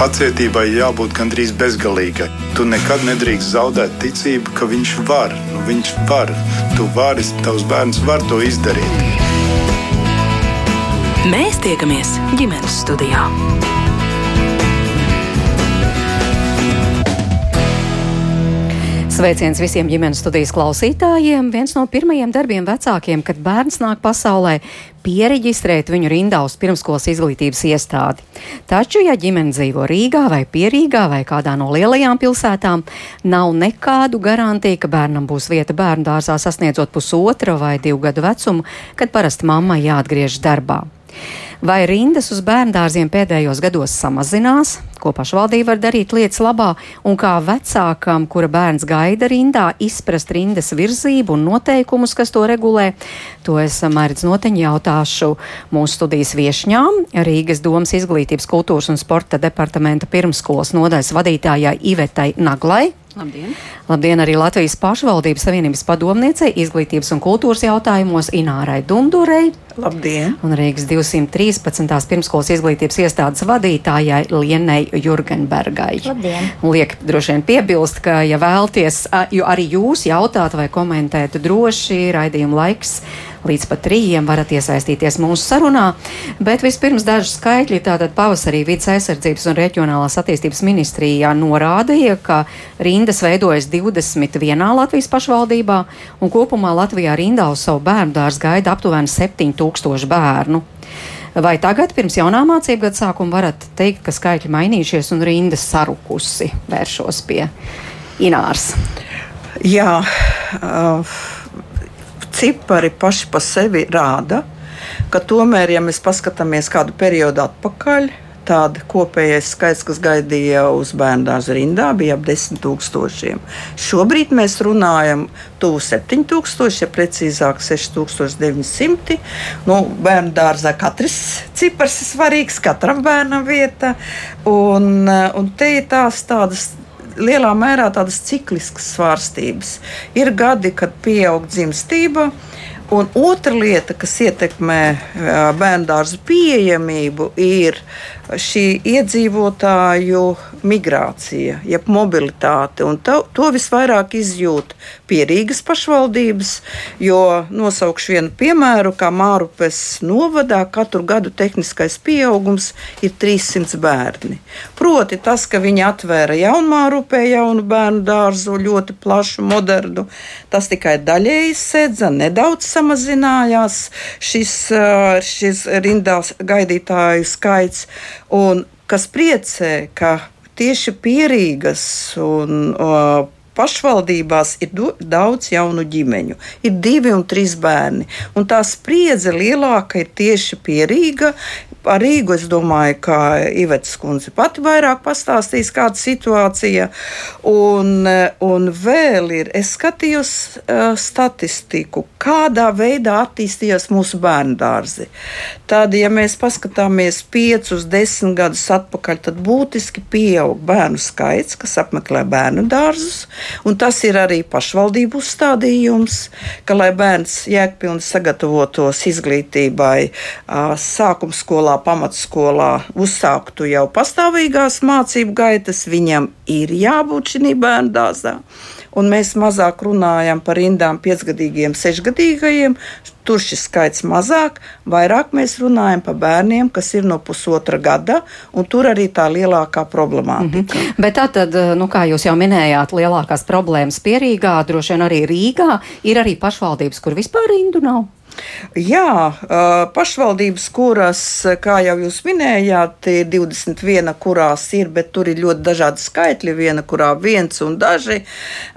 Pacietībai jābūt gandrīz bezgalīgai. Tu nekad nedrīkst zaudēt ticību, ka viņš var. Nu, viņš var. Tu vari, tavs bērns var to izdarīt. Mēs tiekamies ģimenes studijā. Sveiciens visiem ģimenes studijas klausītājiem. Viens no pirmajiem darbiem vecākiem, kad bērns nāk pasaulē, pieregistrēt viņu rindā uz pirmskolas izglītības iestādi. Taču, ja ģimene dzīvo Rīgā vai Pierīgā vai kādā no lielajām pilsētām, nav nekādu garantiju, ka bērnam būs vieta bērnu dārzā sasniedzot pusotra vai divu gadu vecumu, kad parasti mammai jāatgriežas darbā. Vai rindas uz bērndārziem pēdējos gados samazinās, ko pašvaldība var darīt lietas labā, un kā vecākam, kura bērns gaida rindā, izprast rindas virzību un noteikumus, kas to regulē, to es mērķis noteņi jautāšu mūsu studijas viešņām, Rīgas domas izglītības, kultūras un sporta departamenta pirmskolas nodaļas vadītājai Ivetai Naglai. Labdien! Labdien arī Latvijas pašvaldības savienības padomniecei izglītības un kultūras jautājumos Inārai Dundurei. Labdien! Un Rīgas 213. pirmskolas izglītības iestādes vadītājai Lienai Jurgenbergai. Labdien! Liek droši vien piebilst, ka, ja vēlties, jo arī jūs jautāt vai komentēt droši, raidījuma laiks līdz pat trījiem varat iesaistīties mūsu sarunā. Bet vispirms daži skaitļi. Tātad pavasarī vidas aizsardzības un reģionālās attīstības ministrijā norādīja, ka rindas veidojas 21 Latvijas pašvaldībā un kopumā Latvijā rindā uz savu bērnu dārzu gaida aptuveni 7000 bērnu. Vai tagad, pirms jaunā mācību gada sākuma, varat teikt, ka skaitļi mainījušies un rinda sarukusi? Vēršos pie Ināras. Jā, uh, cipari paši par sevi rāda, ka tomēr, ja mēs paskatāmies kādu periodu atpakaļ, tāda kopējais skaits, kas gaidīja uz bērnu dārza rindā, bija ap 10,000. Šobrīd mēs runājam tuvu 7,000, ja precīzāk 6,900. Nu, bērnu dārzā katrs cipars ir svarīgs, katram bērnam vieta. Un, un te ir tās tādas lielā mērā tādas cikliskas svārstības. Ir gadi, kad pieaug dzimstība. Un otra lieta, kas ietekmē bērnu dārza pieejamību, ir šī iedzīvotāju migrācija, jeb mobilitāte. To, to visvairāk izjūt pierīgas pašvaldības, jo nosaukšu vienu piemēru, kā Mārupes novadā katru gadu tehniskais pieaugums ir 300 bērni. Proti tas, ka viņi atvēra jaunmārupē jaunu bērnu dārzu, ļoti plašu, modernu, tas tikai daļēji sedza, nedaudz samazinājās šis, šis rindās gaidītāju skaits. Un kas priecē, ka tieši pierīgas un uh, pašvaldībās ir daudz jaunu ģimeņu, ir divi un trīs bērni. Un tā spriedze lielāka ir tieši pierīga, Par Rīgu es domāju, ka Ivets kundze pati vairāk pastāstīs, kāda situācija. Un, un vēl ir, es skatījos uh, statistiku, kādā veidā attīstījās mūsu bērnu dārzi. Tad, ja mēs paskatāmies 5, 10 gadus atpakaļ, tad būtiski pieaug bērnu skaits, kas apmeklē bērnu dārzus. Tas ir arī pašvaldību uzstādījums, ka, lai bērns jēgpilni sagatavotos izglītībai, uh, sākuma skolā skolā, pamatskolā uzsāktu jau pastāvīgās mācību gaitas, viņam ir jābūt šī bērnu dārzā. Un mēs mazāk runājam par rindām piecgadīgiem, sešgadīgajiem. Tur šis skaits mazāk, vairāk mēs runājam par bērniem, kas ir no pusotra gada, un tur arī tā lielākā problemātika. Mm -hmm. Bet tā tad, nu, kā jūs jau minējāt, lielākās problēmas Pierīgā, droši vien arī Rīgā, ir arī pašvaldības, kur vispār rindu nav. Jā, pašvaldības, kuras, kā jau jūs minējāt, ir 21, kurās ir, bet tur ir ļoti dažādi skaitļi. Viena, kurā viens un daži.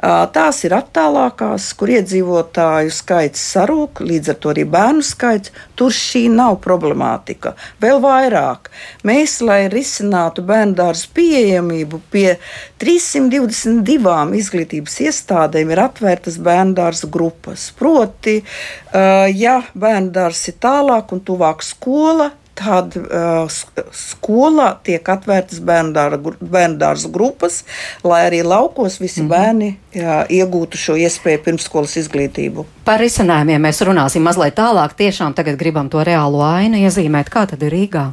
Tās ir attālākās, kur iedzīvotāju skaits sarūk, līdz ar to arī bērnu skaits. Tur šī nav problemātika. Vēl vairāk, mēs, lai risinātu bērnu dārzu pieejamību, pie 322 izglītības iestādēm ir atvērtas bērnu dārza grupas. Proti, ja bērnu dārzs ir tālāk un tuvāk skola, tad uh, skolā tiek atvērtas bērnu dārza grupas, lai arī laukos visi mm -hmm. bērni jā, iegūtu šo iespēju pirmsskolas izglītību. Par risinājumiem mēs runāsim mazliet tālāk. Tiešām tagad gribam to reālo ainu iezīmēt, kā tad ir Rīgā.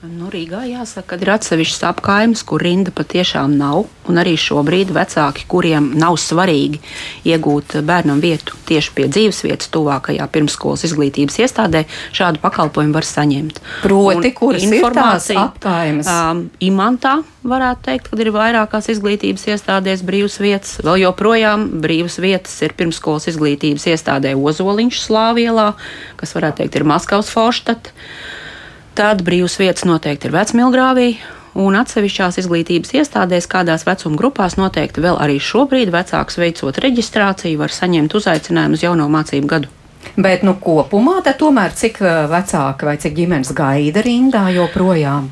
Nu, Rīgā jāsaka, ka ir atsevišķas apgājumas, kur rinda patiešām nav. Un arī šobrīd vecāki, kuriem nav svarīgi iegūt bērnam vietu tieši pie dzīvesvietas, tuvākajā pirmsskolas izglītības iestādē, šādu pakalpojumu var saņemt. Proti, kuras informācija apgājumas? Um, imantā varētu teikt, ka ir vairākās izglītības iestādēs brīvas vietas. Vēl joprojām brīvas vietas ir pirmsskolas izglītības iestādē Ozoliņš Slāvielā, kas varētu teikt ir Maskavas Forštat. Tad brīvas vietas noteikti ir vecmilgrāvī, un atsevišķās izglītības iestādēs, kādās vecuma grupās noteikti vēl arī šobrīd vecāks veicot reģistrāciju, var saņemt uzaicinājumu uz jauno mācību gadu. Bet, nu, kopumā tomēr cik vecāki vai cik ģimenes gaida rindā joprojām?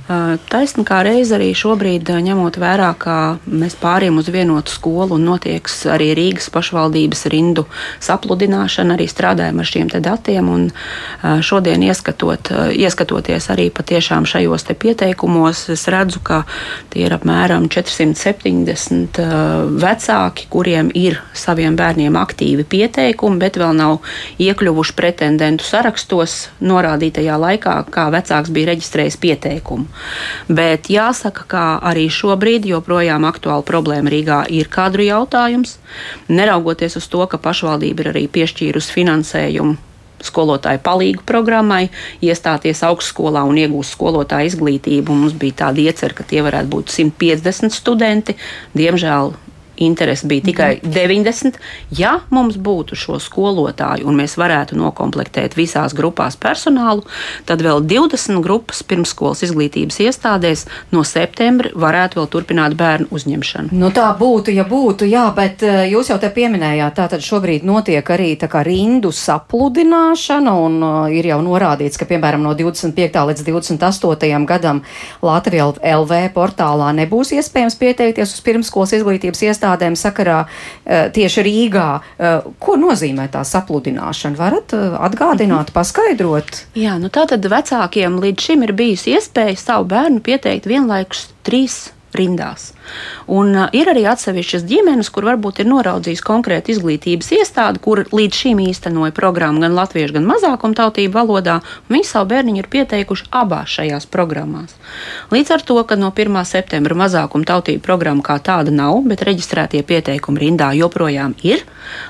Taisnība kā reiz arī šobrīd, ņemot vērā, ka mēs pāriem uz vienotu skolu un notiek arī Rīgas pašvaldības rindu sapludināšana, arī strādājam ar šiem datiem. Un šodien ieskatot, ieskatoties arī patiešām šajos pieteikumos, es redzu, ka tie ir apmēram 470 vecāki, kuriem ir saviem bērniem aktīvi pieteikumi, bet vēl nav iekļauti iekļuvuši pretendentu sarakstos norādītajā laikā, kā vecāks bija reģistrējis pieteikumu. Bet jāsaka, ka arī šobrīd joprojām aktuāla problēma Rīgā ir kadru jautājums. Neraugoties uz to, ka pašvaldība ir arī piešķīrusi finansējumu skolotāju palīgu programmai, iestāties augstskolā un iegūst skolotāju izglītību. Mums bija tāda iecerta, ka tie varētu būt 150 studenti. Diemžēl interese bija tikai 90. Ja mums būtu šo skolotāju un mēs varētu noklāpēt visās grupās personālu, tad vēl 20 grupas pirmsskolas izglītības iestādēs no septembra varētu vēl turpināt bērnu uzņemšanu. Nu, tā būtu, ja būtu, jā, bet eh, jūs jau te pieminējāt, tā tad šobrīd notiek arī tā kā rindu sapludināšana, un uh, ir jau norādīts, ka, piemēram, no 25. līdz 28. gadam Latvijas LV portālā nebūs iespējams pieteikties uz pirmsskolas izglītības iestādēm iestādēm sakarā eh, tieši Rīgā. Eh, ko nozīmē tā sapludināšana? Varat eh, atgādināt, paskaidrot? Jā, nu tā tad vecākiem līdz šim ir bijusi iespēja savu bērnu pieteikt vienlaikus trīs rindās. Un, uh, ir arī atsevišķas ģimenes, kur varbūt ir noraudzījis konkrēti izglītības iestādi, kur līdz šim īstenoja programmu gan latviešu, gan mazākumtautību valodā. Viņi savu bērniņu ir pieteikuši abās šajās programmās. Līdz ar to, ka no 1. septembra mazākumtautību programma kā tāda nav, bet reģistrētie pieteikumi rindā joprojām ir,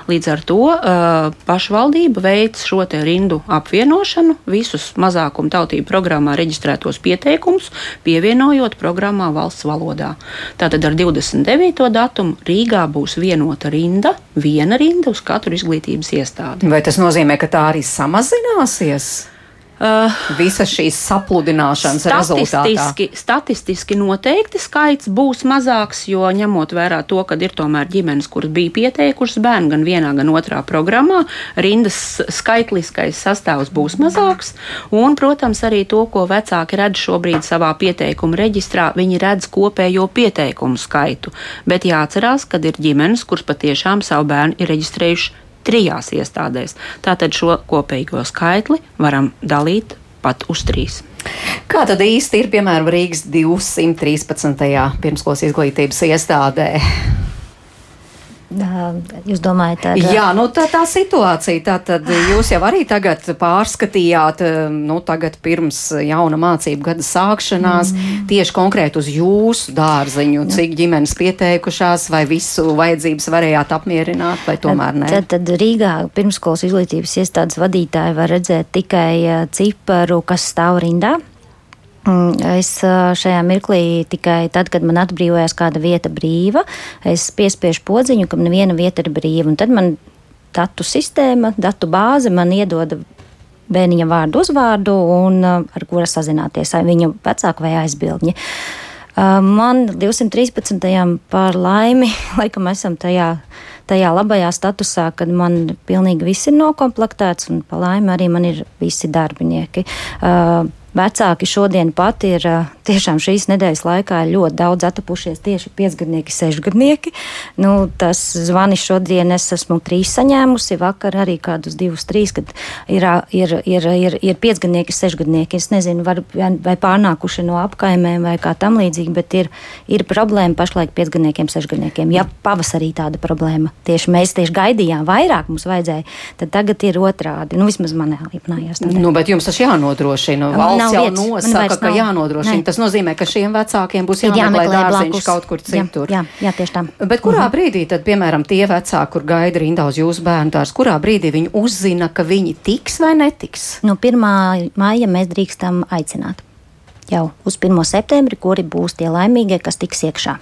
līdz ar to uh, pašvaldība veic šo rindu apvienošanu, visus mazākumtautību programmā reģistrētos pieteikumus, pievienojot programmā valsts valodā. Tā Tātad ar 29. datumu Rīgā būs vienota rinda, viena rinda uz katru izglītības iestādi. Vai tas nozīmē, ka tā arī samazināsies? Uh, Visas šīs sapludināšanas statistiski, rezultātā. Statistiski noteikti skaits būs mazāks, jo ņemot vērā to, ka ir tomēr ģimenes, kuras bija pieteikušas bērnu gan vienā, gan otrā programmā, rindas skaitliskais sastāvs būs mazāks. Un, protams, arī to, ko vecāki redz šobrīd savā pieteikuma reģistrā, viņi redz kopējo pieteikumu skaitu. Bet jāatcerās, ka ir ģimenes, kuras patiešām savu bērnu ir reģistrējuši trijās iestādēs. Tātad šo kopīgo skaitli varam dalīt pat uz trīs. Kā tad īsti ir piemēram Rīgas 213. pirmskolas izglītības iestādē? Jūs domājat, tā ir? Jā, nu tā, tā situācija. Tā tad jūs jau arī tagad pārskatījāt, nu tagad pirms jauna mācību gada sākšanās, mm. tieši konkrēti uz jūsu dārziņu, nu. cik ģimenes pieteikušās, vai visu vajadzības varējāt apmierināt, vai tomēr nē? Tad, tad Rīgā pirmskolas izglītības iestādes vadītāji var redzēt tikai ciparu, kas stāv rindā. Mm, es šajā mirklī tikai tad, kad man atbrīvojās kāda vieta brīva, es piespiežu podziņu, ka neviena vieta ir brīva. Un tad man datu sistēma, datu bāze man iedod bērniņa vārdu, uzvārdu un ar kura sazināties, vai viņa vecāku vai aizbildņi. Man 213. par laimi, laikam esam tajā, tajā labajā statusā, kad man pilnīgi viss ir nokomplektēts, un par laimi arī man ir visi darbinieki. Vecāki šodien pat ir tiešām šīs nedēļas laikā ir ļoti daudz atapušies tieši piecgadnieki, sešgadnieki. Nu, tas zvani šodien es esmu trīs saņēmusi, vakar arī kādus divus, trīs, kad ir, ir, ir, ir, ir piecgadnieki, sešgadnieki. Es nezinu, var, vai pārnākuši no apkaimēm vai kā tam līdzīgi, bet ir, ir problēma pašlaik piecgadniekiem, sešgadniekiem. Ja pavasarī tāda problēma, tieši mēs tieši gaidījām vairāk mums vajadzēja, tad tagad ir otrādi. Nu, vismaz manā līpnājās. Nu, bet jums tas jānodrošina. Valsts jau vietas. nosaka, ka jānodrošina. Nē. Tas nozīmē, ka šiem vecākiem būs jāmeklē dārziņš kaut kur citur. Jā, jā, jā tieši tā. Bet kurā mhm. brīdī tad, piemēram, tie vecāki, kur gaida rindā uz jūsu bērnu dārzu, kurā brīdī viņi uzzina, ka viņi tiks vai netiks? No 1. māja mēs drīkstam aicināt jau uz 1. septembri, kuri būs tie laimīgie, kas tiks iekšā.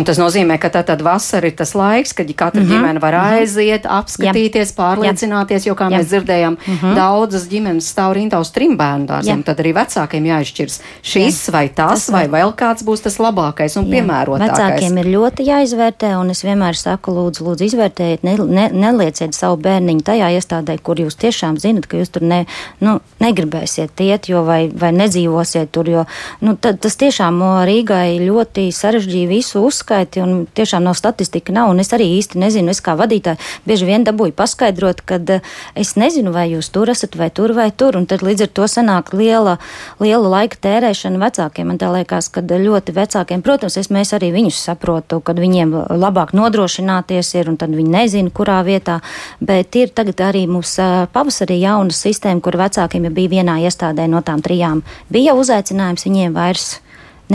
Un tas nozīmē, ka tā tad vasara ir tas laiks, kad katra mm -hmm. ģimene var mhm. aiziet, apskatīties, Jā. pārliecināties, jo, kā Jā. mēs dzirdējām, mm -hmm. daudzas ģimenes stāv rindā uz trim bērnu dārziem. Tad arī vecākiem jāizšķirs šis Jā. vai tas, tas vai vēl kāds būs tas labākais un Jā. piemērotākais. Vecākiem ir ļoti jāizvērtē, un es vienmēr saku, lūdzu, lūdzu izvērtējiet, ne, ne, nelieciet savu bērniņu tajā iestādē, kur jūs tiešām zinat, ka jūs tur ne, nu, negribēsiet iet, jo vai, vai nedzīvosiet tur, jo nu, tas tiešām Rīgai ļoti sarežģīja visu uzskatu uzskaiti, un tiešām nav statistika, nav, un es arī īsti nezinu, es kā vadītāji bieži vien dabūju paskaidrot, ka eh, es nezinu, vai jūs tur esat, vai tur, vai tur, un tad līdz ar to sanāk liela, liela laika tērēšana vecākiem. Man tā liekas, ka ļoti vecākiem, protams, es mēs arī viņus saprotu, kad viņiem labāk nodrošināties ir, un tad viņi nezina, kurā vietā, bet ir tagad arī mums eh, pavasarī jauna sistēma, kur vecākiem ja bija vienā iestādē no tām trijām. Bija uzaicinājums viņiem vairs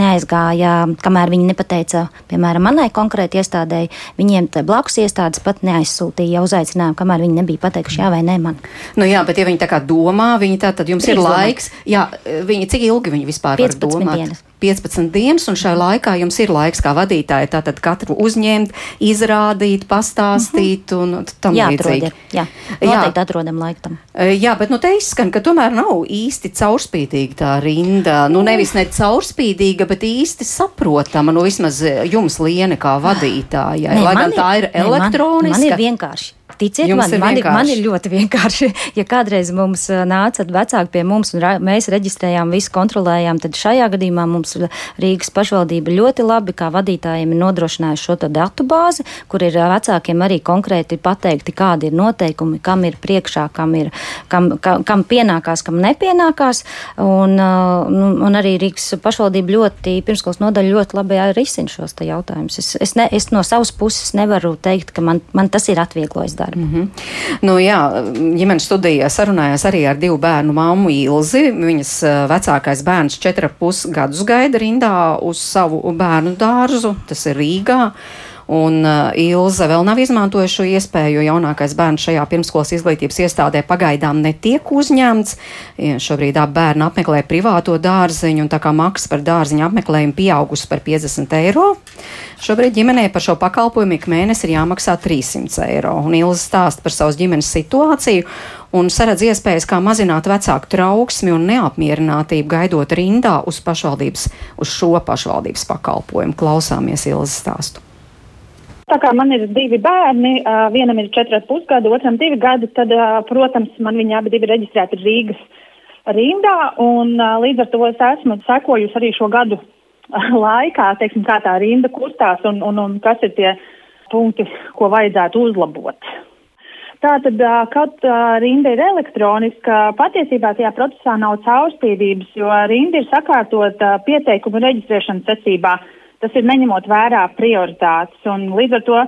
neaizgāja, kamēr viņi nepateica, piemēram, manai konkrēti iestādēji, viņiem blakus iestādes pat neaizsūtīja uzaicinājumu, kamēr viņi nebija pateikuši jā vai nē man. Nu jā, bet ja viņi tā kā domā, viņi tā tad jums Trīs ir laiks, jā, viņi cik ilgi viņi vispār var domāt? Dienas. 15 dienas, un šajā laikā jums ir laiks kā vadītāji tātad katru uzņemt, izrādīt, pastāstīt uh -huh. un tam līdzīgi. Jā, noteikti jā. atrodam laiku tam. Jā, bet nu te izskan, ka tomēr nav īsti caurspīdīga tā rinda. Nu nevis ne caurspīdīga, bet īsti saprotama, nu vismaz jums liene kā vadītājai. Nē, Lai gan tā ir elektroniska. Man, man ir vienkārši. Ticiet Jums man, man ir, man ir ļoti vienkārši. Ja kādreiz mums nāca vecāki pie mums un mēs reģistrējām, visu kontrolējām, tad šajā gadījumā mums Rīgas pašvaldība ļoti labi kā vadītājiem ir nodrošinājusi šo datu bāzi, kur ir vecākiem arī konkrēti pateikti, kādi ir noteikumi, kam ir priekšā, kam, ir, kam, kam, kam pienākās, kam nepienākās. Un, nu, un arī Rīgas pašvaldība ļoti, pirmskolas nodaļa ļoti labi risina šos jautājumus. Es, es, ne, es no savas puses nevaru teikt, ka man, man tas ir atvieglojis darbu. Mm -hmm. nu, jā, ģimenes studijā sarunājās arī ar divu bērnu māmu Ilzi. Viņas vecākais bērns 4,5 gadus gaida rindā uz savu bērnu dārzu, tas ir Rīgā. Un uh, Ilze vēl nav izmantojuši šo iespēju, jo jaunākais bērns šajā pirmskolas izglītības iestādē pagaidām netiek uzņemts. Šobrīd abi bērni apmeklē privāto dārziņu, un tā kā maksa par dārziņu apmeklējumu pieaugusi par 50 eiro. Šobrīd ģimenei par šo pakalpojumu ik mēnesi ir jāmaksā 300 eiro. Un Ilze stāsta par savas ģimenes situāciju un saredz iespējas, kā mazināt vecāku trauksmi un neapmierinātību gaidot rindā uz pašvaldības, uz šo pašvaldības pakalpojumu. Klausāmies Ilzas stāstu. Tā kā man ir divi bērni, vienam ir 4,5 gadi, otram 2 gadi, tad, protams, man viņi abi ir reģistrēti Rīgas rindā, un līdz ar to es esmu sekojusi arī šo gadu laikā, teiksim, kā tā rinda kustās un, un, un kas ir tie punkti, ko vajadzētu uzlabot. Tātad, kaut rinda ir elektroniska, patiesībā tajā procesā nav caurspīdības, jo rinda ir sakārtota pieteikumu reģistrēšanas secībā. Tas ir neņemot vērā prioritātes, līdz ar to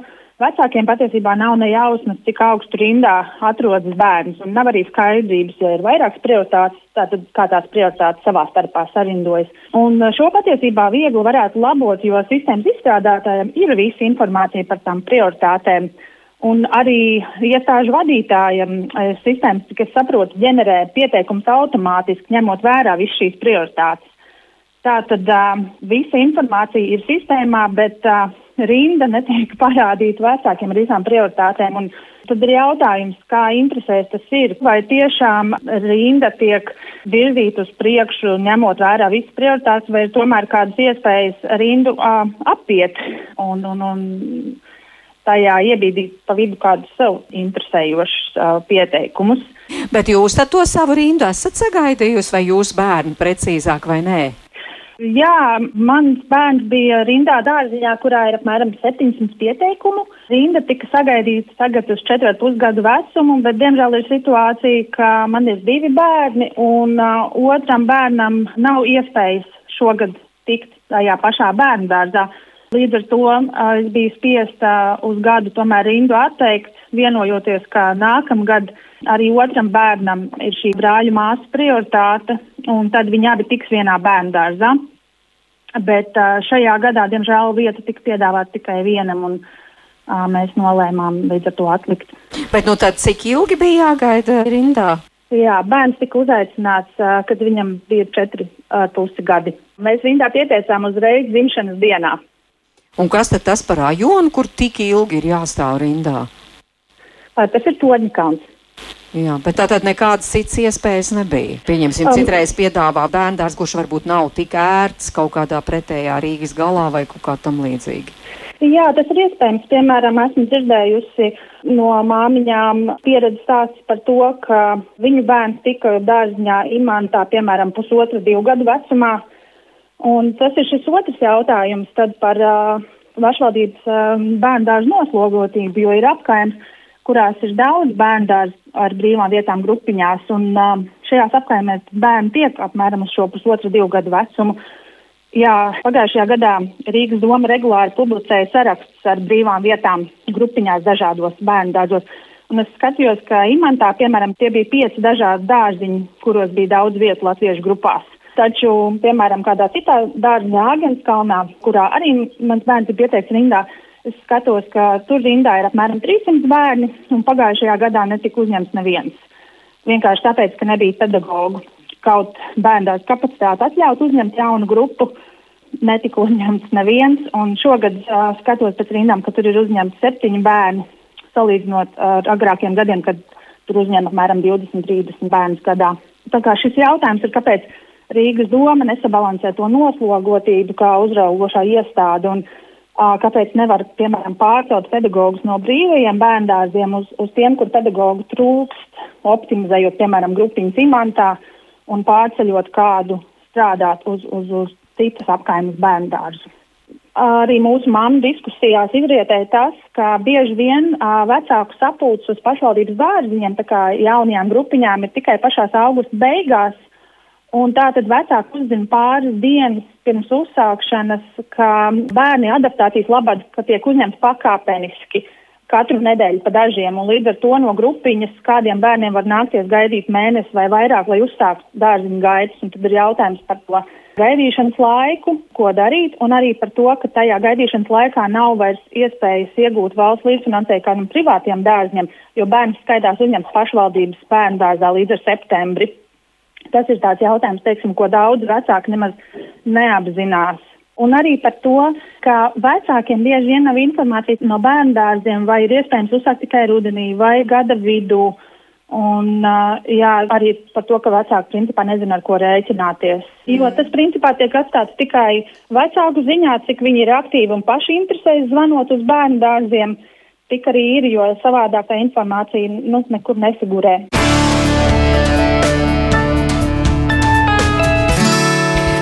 vecākiem patiesībā nav ne jausmas, cik augstu rindā atrodas bērns, nav arī skaidrības, ja ir vairākas prioritātes, tātad kā tās prioritātes savā starpā sarindojas. Un šo patiesībā viegli varētu labot, jo sistēmas izstrādātājiem ir visa informācija par tām prioritātēm. Un arī iestāžu vadītājiem sistēmas, cik es saprotu, ģenerē pieteikums automātiski, ņemot vērā visas šīs prioritātes. Tā tad uh, visa informācija ir sistēmā, bet uh, rinda netiek parādīta vecākiem ar visām prioritātēm. Un tad ir jautājums, kā interesēs tas ir. Vai tiešām rinda tiek virzīta uz priekšu, ņemot vērā visas prioritātes, vai ir tomēr kādas iespējas rindu uh, apiet un, un, un tajā iebīdīt pa vidu kādus sev interesējošus uh, pieteikumus. Bet jūs to savu rindu esat sagaidījusi, vai jūs bērni precīzāk vai nē? Jā, mans bērns bija rindā dārziņā, kurā ir apmēram 700 pieteikumu. Rinda tika sagaidīta tagad uz 4,5 gadu vecumu, bet diemžēl ir situācija, ka man ir divi bērni un uh, otram bērnam nav iespējas šogad tikt tajā pašā bērnu dārzā. Līdz ar to uh, es biju spiesta uh, uz gadu tomēr rindu atteikt, vienojoties, ka nākamgad arī otram bērnam ir šī brāļu māsas prioritāte un tad viņi abi tiks vienā bērnu dārzā. Bet šajā gadā, diemžēl, vieta tika piedāvāta tikai vienam, un mēs nolēmām līdz ar to atlikt. Bet nu tad cik ilgi bija jāgaida rindā? Jā, bērns tika uzaicināts, kad viņam bija četri pusi gadi. Mēs rindā pieteicām uzreiz dzimšanas dienā. Un kas tad tas par rajonu, kur tik ilgi ir jāstāv rindā? Tas ir Toņkāns. Jā, bet tā tad nekādas citas iespējas nebija. Pieņemsim, um, citreiz piedāvā bērndārs, kurš varbūt nav tik ērts kaut kādā pretējā Rīgas galā vai kaut kā tam līdzīgi. Jā, tas ir iespējams. Piemēram, esmu dzirdējusi no māmiņām pieredzi stāsts par to, ka viņu bērns tika dārziņā imantā, piemēram, pusotra, divu gadu vecumā. Un tas ir šis otrs jautājums tad par uh, pašvaldības uh, bērnu dārzu noslogotību, jo ir apkaims kurās ir daudz bērnu ar brīvām vietām grupiņās, un uh, šajās apkaimēs bērni tiek apmēram uz šo pusotru, divu gadu vecumu. Jā, pagājušajā gadā Rīgas doma regulāri publicēja sarakstus ar brīvām vietām grupiņās dažādos bērnu dārzos. Un es skatījos, ka Imantā, piemēram, tie bija pieci dažādi dārziņi, kuros bija daudz vietu latviešu grupās. Taču, piemēram, kādā citā dārziņā Agenskalnā, kurā arī mans bērns ir pieteikts rindā, Es skatos, ka tur rindā ir apmēram 300 bērni, un pagājušajā gadā netika uzņemts neviens. Vienkārši tāpēc, ka nebija pedagogu. Kaut bērndās kapacitāte atļaut uzņemt jaunu grupu, netika uzņemts neviens, šogad uh, skatos pēc rindām, ka tur ir uzņemts septiņi bērni, salīdzinot ar agrākiem gadiem, kad tur uzņem apmēram 20-30 bērnus gadā. Tā kā šis jautājums ir, kāpēc Rīgas doma nesabalansē to noslogotību kā uzraugošā iestāde un kāpēc nevar, piemēram, pārcelt pedagogus no brīvajiem bērndārziem uz, uz tiem, kur pedagogu trūkst, optimizējot, piemēram, grupiņas imantā un pārceļot kādu strādāt uz, uz, uz citas apkaimes bērndārzu. Arī mūsu māmu diskusijās izrietēja tas, ka bieži vien uh, vecāku sapulces uz pašvaldības dārziņiem, tā kā jaunajām grupiņām, ir tikai pašās augusta beigās, Un tā tad vecāki uzzina pāris dienas pirms uzsākšanas, ka bērni adaptācijas labad, ka tiek uzņemts pakāpeniski katru nedēļu pa dažiem, un līdz ar to no grupiņas kādiem bērniem var nākties gaidīt mēnesi vai vairāk, lai uzsāktu dārziņu gaitas, un tad ir jautājums par to gaidīšanas laiku, ko darīt, un arī par to, ka tajā gaidīšanas laikā nav vairs iespējas iegūt valsts līdzfinansējumu kādam privātiem dārzņiem, jo bērns skaitās uzņemts pašvaldības bērnu dārzā līdz ar septembri. Tas ir tāds jautājums, teiksim, ko daudz vecāki nemaz neapzinās. Un arī par to, ka vecākiem bieži vien nav informācijas no bērnu dārziem, vai ir iespējams uzsākt tikai rudenī vai gada vidū. Un uh, jā, arī par to, ka vecāki principā nezina, ar ko rēķināties. Jo mm. tas principā tiek atstāts tikai vecāku ziņā, cik viņi ir aktīvi un paši interesējas zvanot uz bērnu dārziem. Tik arī ir, jo savādāk tā informācija nu, nekur nefigurē.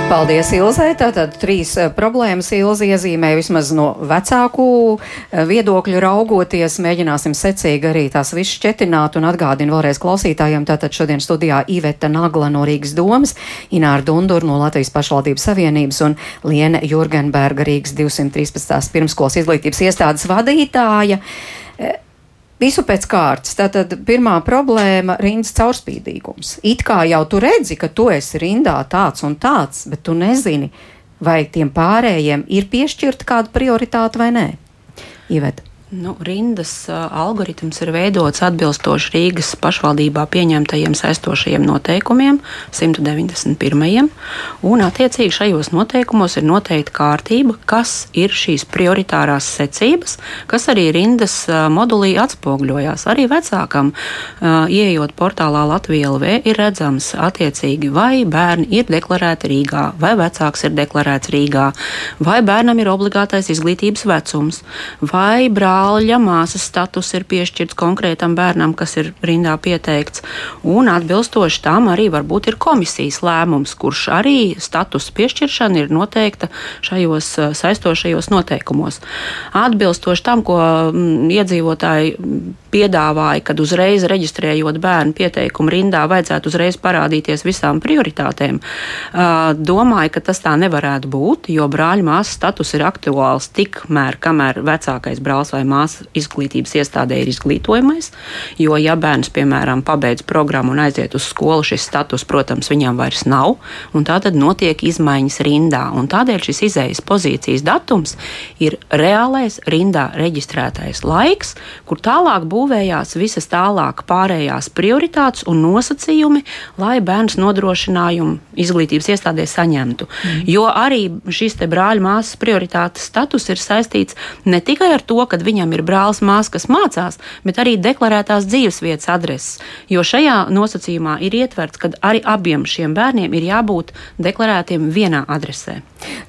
Paldies, Ilzai. Tātad trīs uh, problēmas Ilzi iezīmēja vismaz no vecāku uh, viedokļu raugoties. Mēģināsim secīgi arī tās visu šķetināt un atgādinu vēlreiz klausītājiem. Tātad šodien studijā Iveta Nagla no Rīgas domas, Ināra Dundur no Latvijas pašvaldības savienības un Liene Jurgenberga Rīgas 213. pirmskolas izglītības iestādes vadītāja. Visu pēc kārtas. Tātad pirmā problēma - rindas caurspīdīgums. It kā jau tu redzi, ka tu esi rindā tāds un tāds, bet tu nezini, vai tiem pārējiem ir piešķirta kāda prioritāte vai nē. Iveta. Nu, rindas uh, algoritms ir veidots atbilstoši Rīgas pašvaldībā pieņemtajiem saistošajiem noteikumiem, 191. un attiecīgi šajos noteikumos ir noteikta kārtība, kas ir šīs prioritārās secības, kas arī rindas uh, modulī atspoguļojās. Arī vecākam, uh, ieejot portālā Latvijā LV, ir redzams attiecīgi, vai bērni ir deklarēti Rīgā, vai vecāks ir deklarēts Rīgā, vai bērnam ir obligātais izglītības vecums, vai brālis brāļa māsas status ir piešķirts konkrētam bērnam, kas ir rindā pieteikts, un atbilstoši tam arī varbūt ir komisijas lēmums, kurš arī status piešķiršana ir noteikta šajos uh, saistošajos noteikumos. Atbilstoši tam, ko mm, iedzīvotāji piedāvāja, kad uzreiz reģistrējot bērnu pieteikumu rindā, vajadzētu uzreiz parādīties visām prioritātēm. Domāju, ka tas tā nevarētu būt, jo brāļa māsas status ir aktuāls tikmēr, kamēr vecākais brālis vai māsa izglītības iestādē ir izglītojamais. Jo, ja bērns, piemēram, pabeidz programmu un aiziet uz skolu, šis status, protams, viņam vairs nav, tā tad notiek izmaiņas rindā. Tādēļ šis izējas pozīcijas datums ir reālais rindā reģistrētais laiks, kur tālāk būvējās visas tālāk pārējās prioritātes un nosacījumi, lai bērns nodrošinājumu izglītības iestādē saņemtu. Mm. Jo arī šis brāļa māsas prioritātes status ir saistīts ne tikai ar to, ka viņam ir brālis māsas, kas mācās, bet arī deklarētās dzīvesvietas adreses. Jo šajā nosacījumā ir ietverts, ka arī abiem šiem bērniem ir jābūt deklarētiem vienā adresē.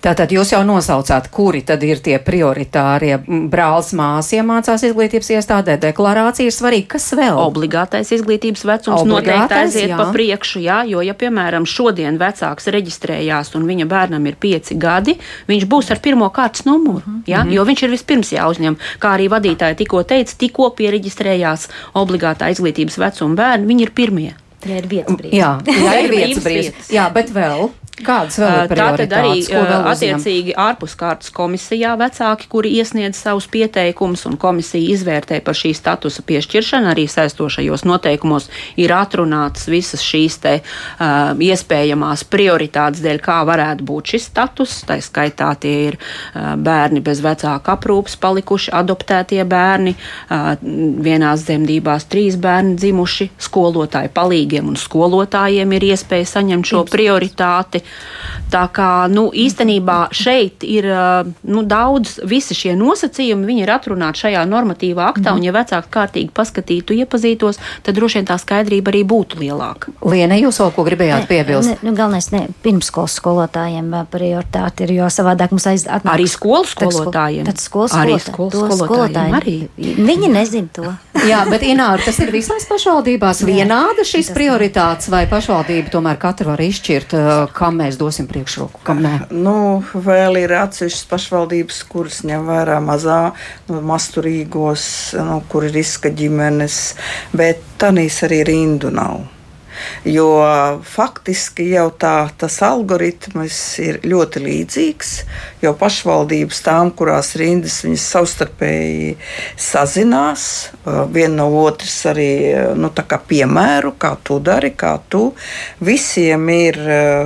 Tātad jūs jau nosaucāt, kuri tad ir tie prioritārie brālis māsas iemācās izglītības iestādē, deklarācija ir svarīga. Kas vēl? Obligātais izglītības vecums Obligātais, noteikti aiziet jā. pa priekšu, jā, jo, ja, piemēram, šodien vecāks reģistrējās un viņa bērnam ir pieci gadi, viņš būs ar pirmo kārtas numuru, mm -hmm. jā, jo viņš ir vispirms jāuzņem. Kā arī vadītāji tikko teica, tikko pieregistrējās obligātā izglītības vecuma bērni, viņi ir pirmie. Ja ir vietas brīvs. Jā, jā, ir vietas brīvs. Jā, bet vēl. Kādas vēl ir Tātad arī attiecīgi ārpus kārtas komisijā vecāki, kuri iesniedz savus pieteikumus un komisija izvērtē par šī statusa piešķiršanu, arī saistošajos noteikumos ir atrunātas visas šīs te uh, iespējamās prioritātes dēļ, kā varētu būt šis status. Tā skaitā tie ir uh, bērni bez vecāka aprūpas palikuši, adoptētie bērni, uh, vienās dzemdībās trīs bērni dzimuši, skolotāji palīgiem un skolotājiem ir iespēja saņemt šo prioritāti. Tā kā nu, īstenībā šeit ir nu, daudz, visi šie nosacījumi, viņi ir atrunāti šajā normatīvā aktā, mm. un ja vecāki kārtīgi paskatītu, iepazītos, tad droši vien tā skaidrība arī būtu lielāka. Liena, jūs vēl ko gribējāt ne, piebilst? Ne, nu, galvenais, ne, pirmskolas skolotājiem prioritāte ir, jo savādāk mums aiz, atnāks. Arī skolu skolotājiem. Tad skolas arī skolu skolotājiem. Arī. Viņi nezin to. Jā, bet Ināra, tas ir visās pašvaldībās vienāda šīs prioritātes, vai pašvaldība tomēr katru var izšķirt, kam mēs dosim priekšroku, kam nē? Nu, vēl ir atsevišķas pašvaldības, kuras ņem vērā mazā, nu, masturīgos, nu, kur ir riska ģimenes, bet tanīs arī rindu nav. Jo faktiski jau tā, tas algoritms ir ļoti līdzīgs. Jo pašvaldības tām, kurās rindas viņas savstarpēji sazinās, viena no otras arī nu, piemēru, kā tu dari, kā tu. Visiem ir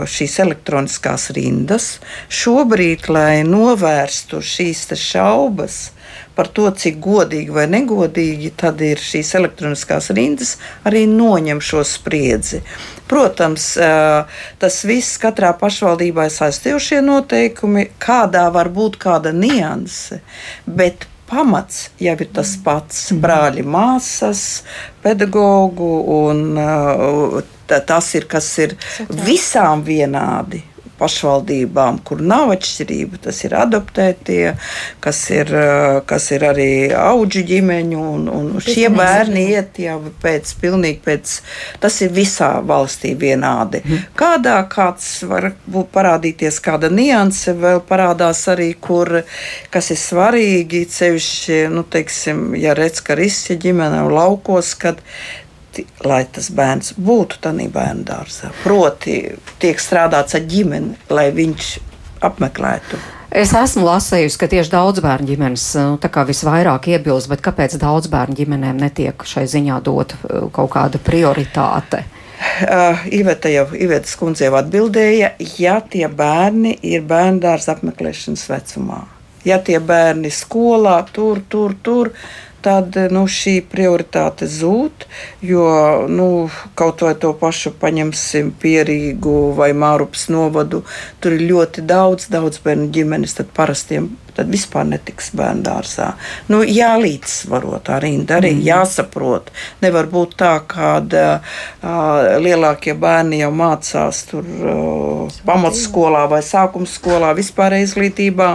šīs elektroniskās rindas. Šobrīd, lai novērstu šīs šaubas, par to, cik godīgi vai negodīgi tad ir šīs elektroniskās rindas, arī noņem šo spriedzi. Protams, tas viss katrā pašvaldībā ir saistījušie noteikumi, kādā var būt kāda nianse, bet pamats jau ir tas pats - brāļi, māsas, pedagoģu, un tas ir, kas ir visām vienādi pašvaldībām, kur nav atšķirība. Tas ir adoptētie, kas ir, eh, kas ir arī auģu ģimeņu, un, un šie bērni iet jau pēc, pilnīgi pēc, tas ir visā valstī vienādi. Mhm. Kādā kāds var būt parādīties, kāda nianse vēl parādās arī, kur, kas ir svarīgi, cevišķi, nu, teiksim, ja redz, ka risja ģimene laukos, kad lai tas bērns būtu tādā bērnu dārzā. Proti, tiek strādāts ar ģimeni, lai viņš apmeklētu. Es esmu lasījusi, ka tieši daudz bērnu ģimenes nu, visvairāk iebilst, bet kāpēc daudz bērnu ģimenēm netiek šai ziņā dot uh, kaut kāda prioritāte? Uh, Iveta jau Ivetas kundze jau atbildēja, ja tie bērni ir bērnu dārza apmeklēšanas vecumā. Ja tie bērni skolā tur, tur, tur, tad nu, šī prioritāte zūd. Jo nu, kaut vai to pašu paņemsim pierīgu vai mārupas novadu, tur ir ļoti daudz, daudz bērnu ģimenes, parastiem tad vispār netiks bērnu dārzā. Nu, jālīdzsvaro tā rinda, arī mm. jāsaprot. Nevar būt tā, ka uh, lielākie bērni jau mācās tur uh, pamatskolā vai sākuma skolā, vispār izglītībā,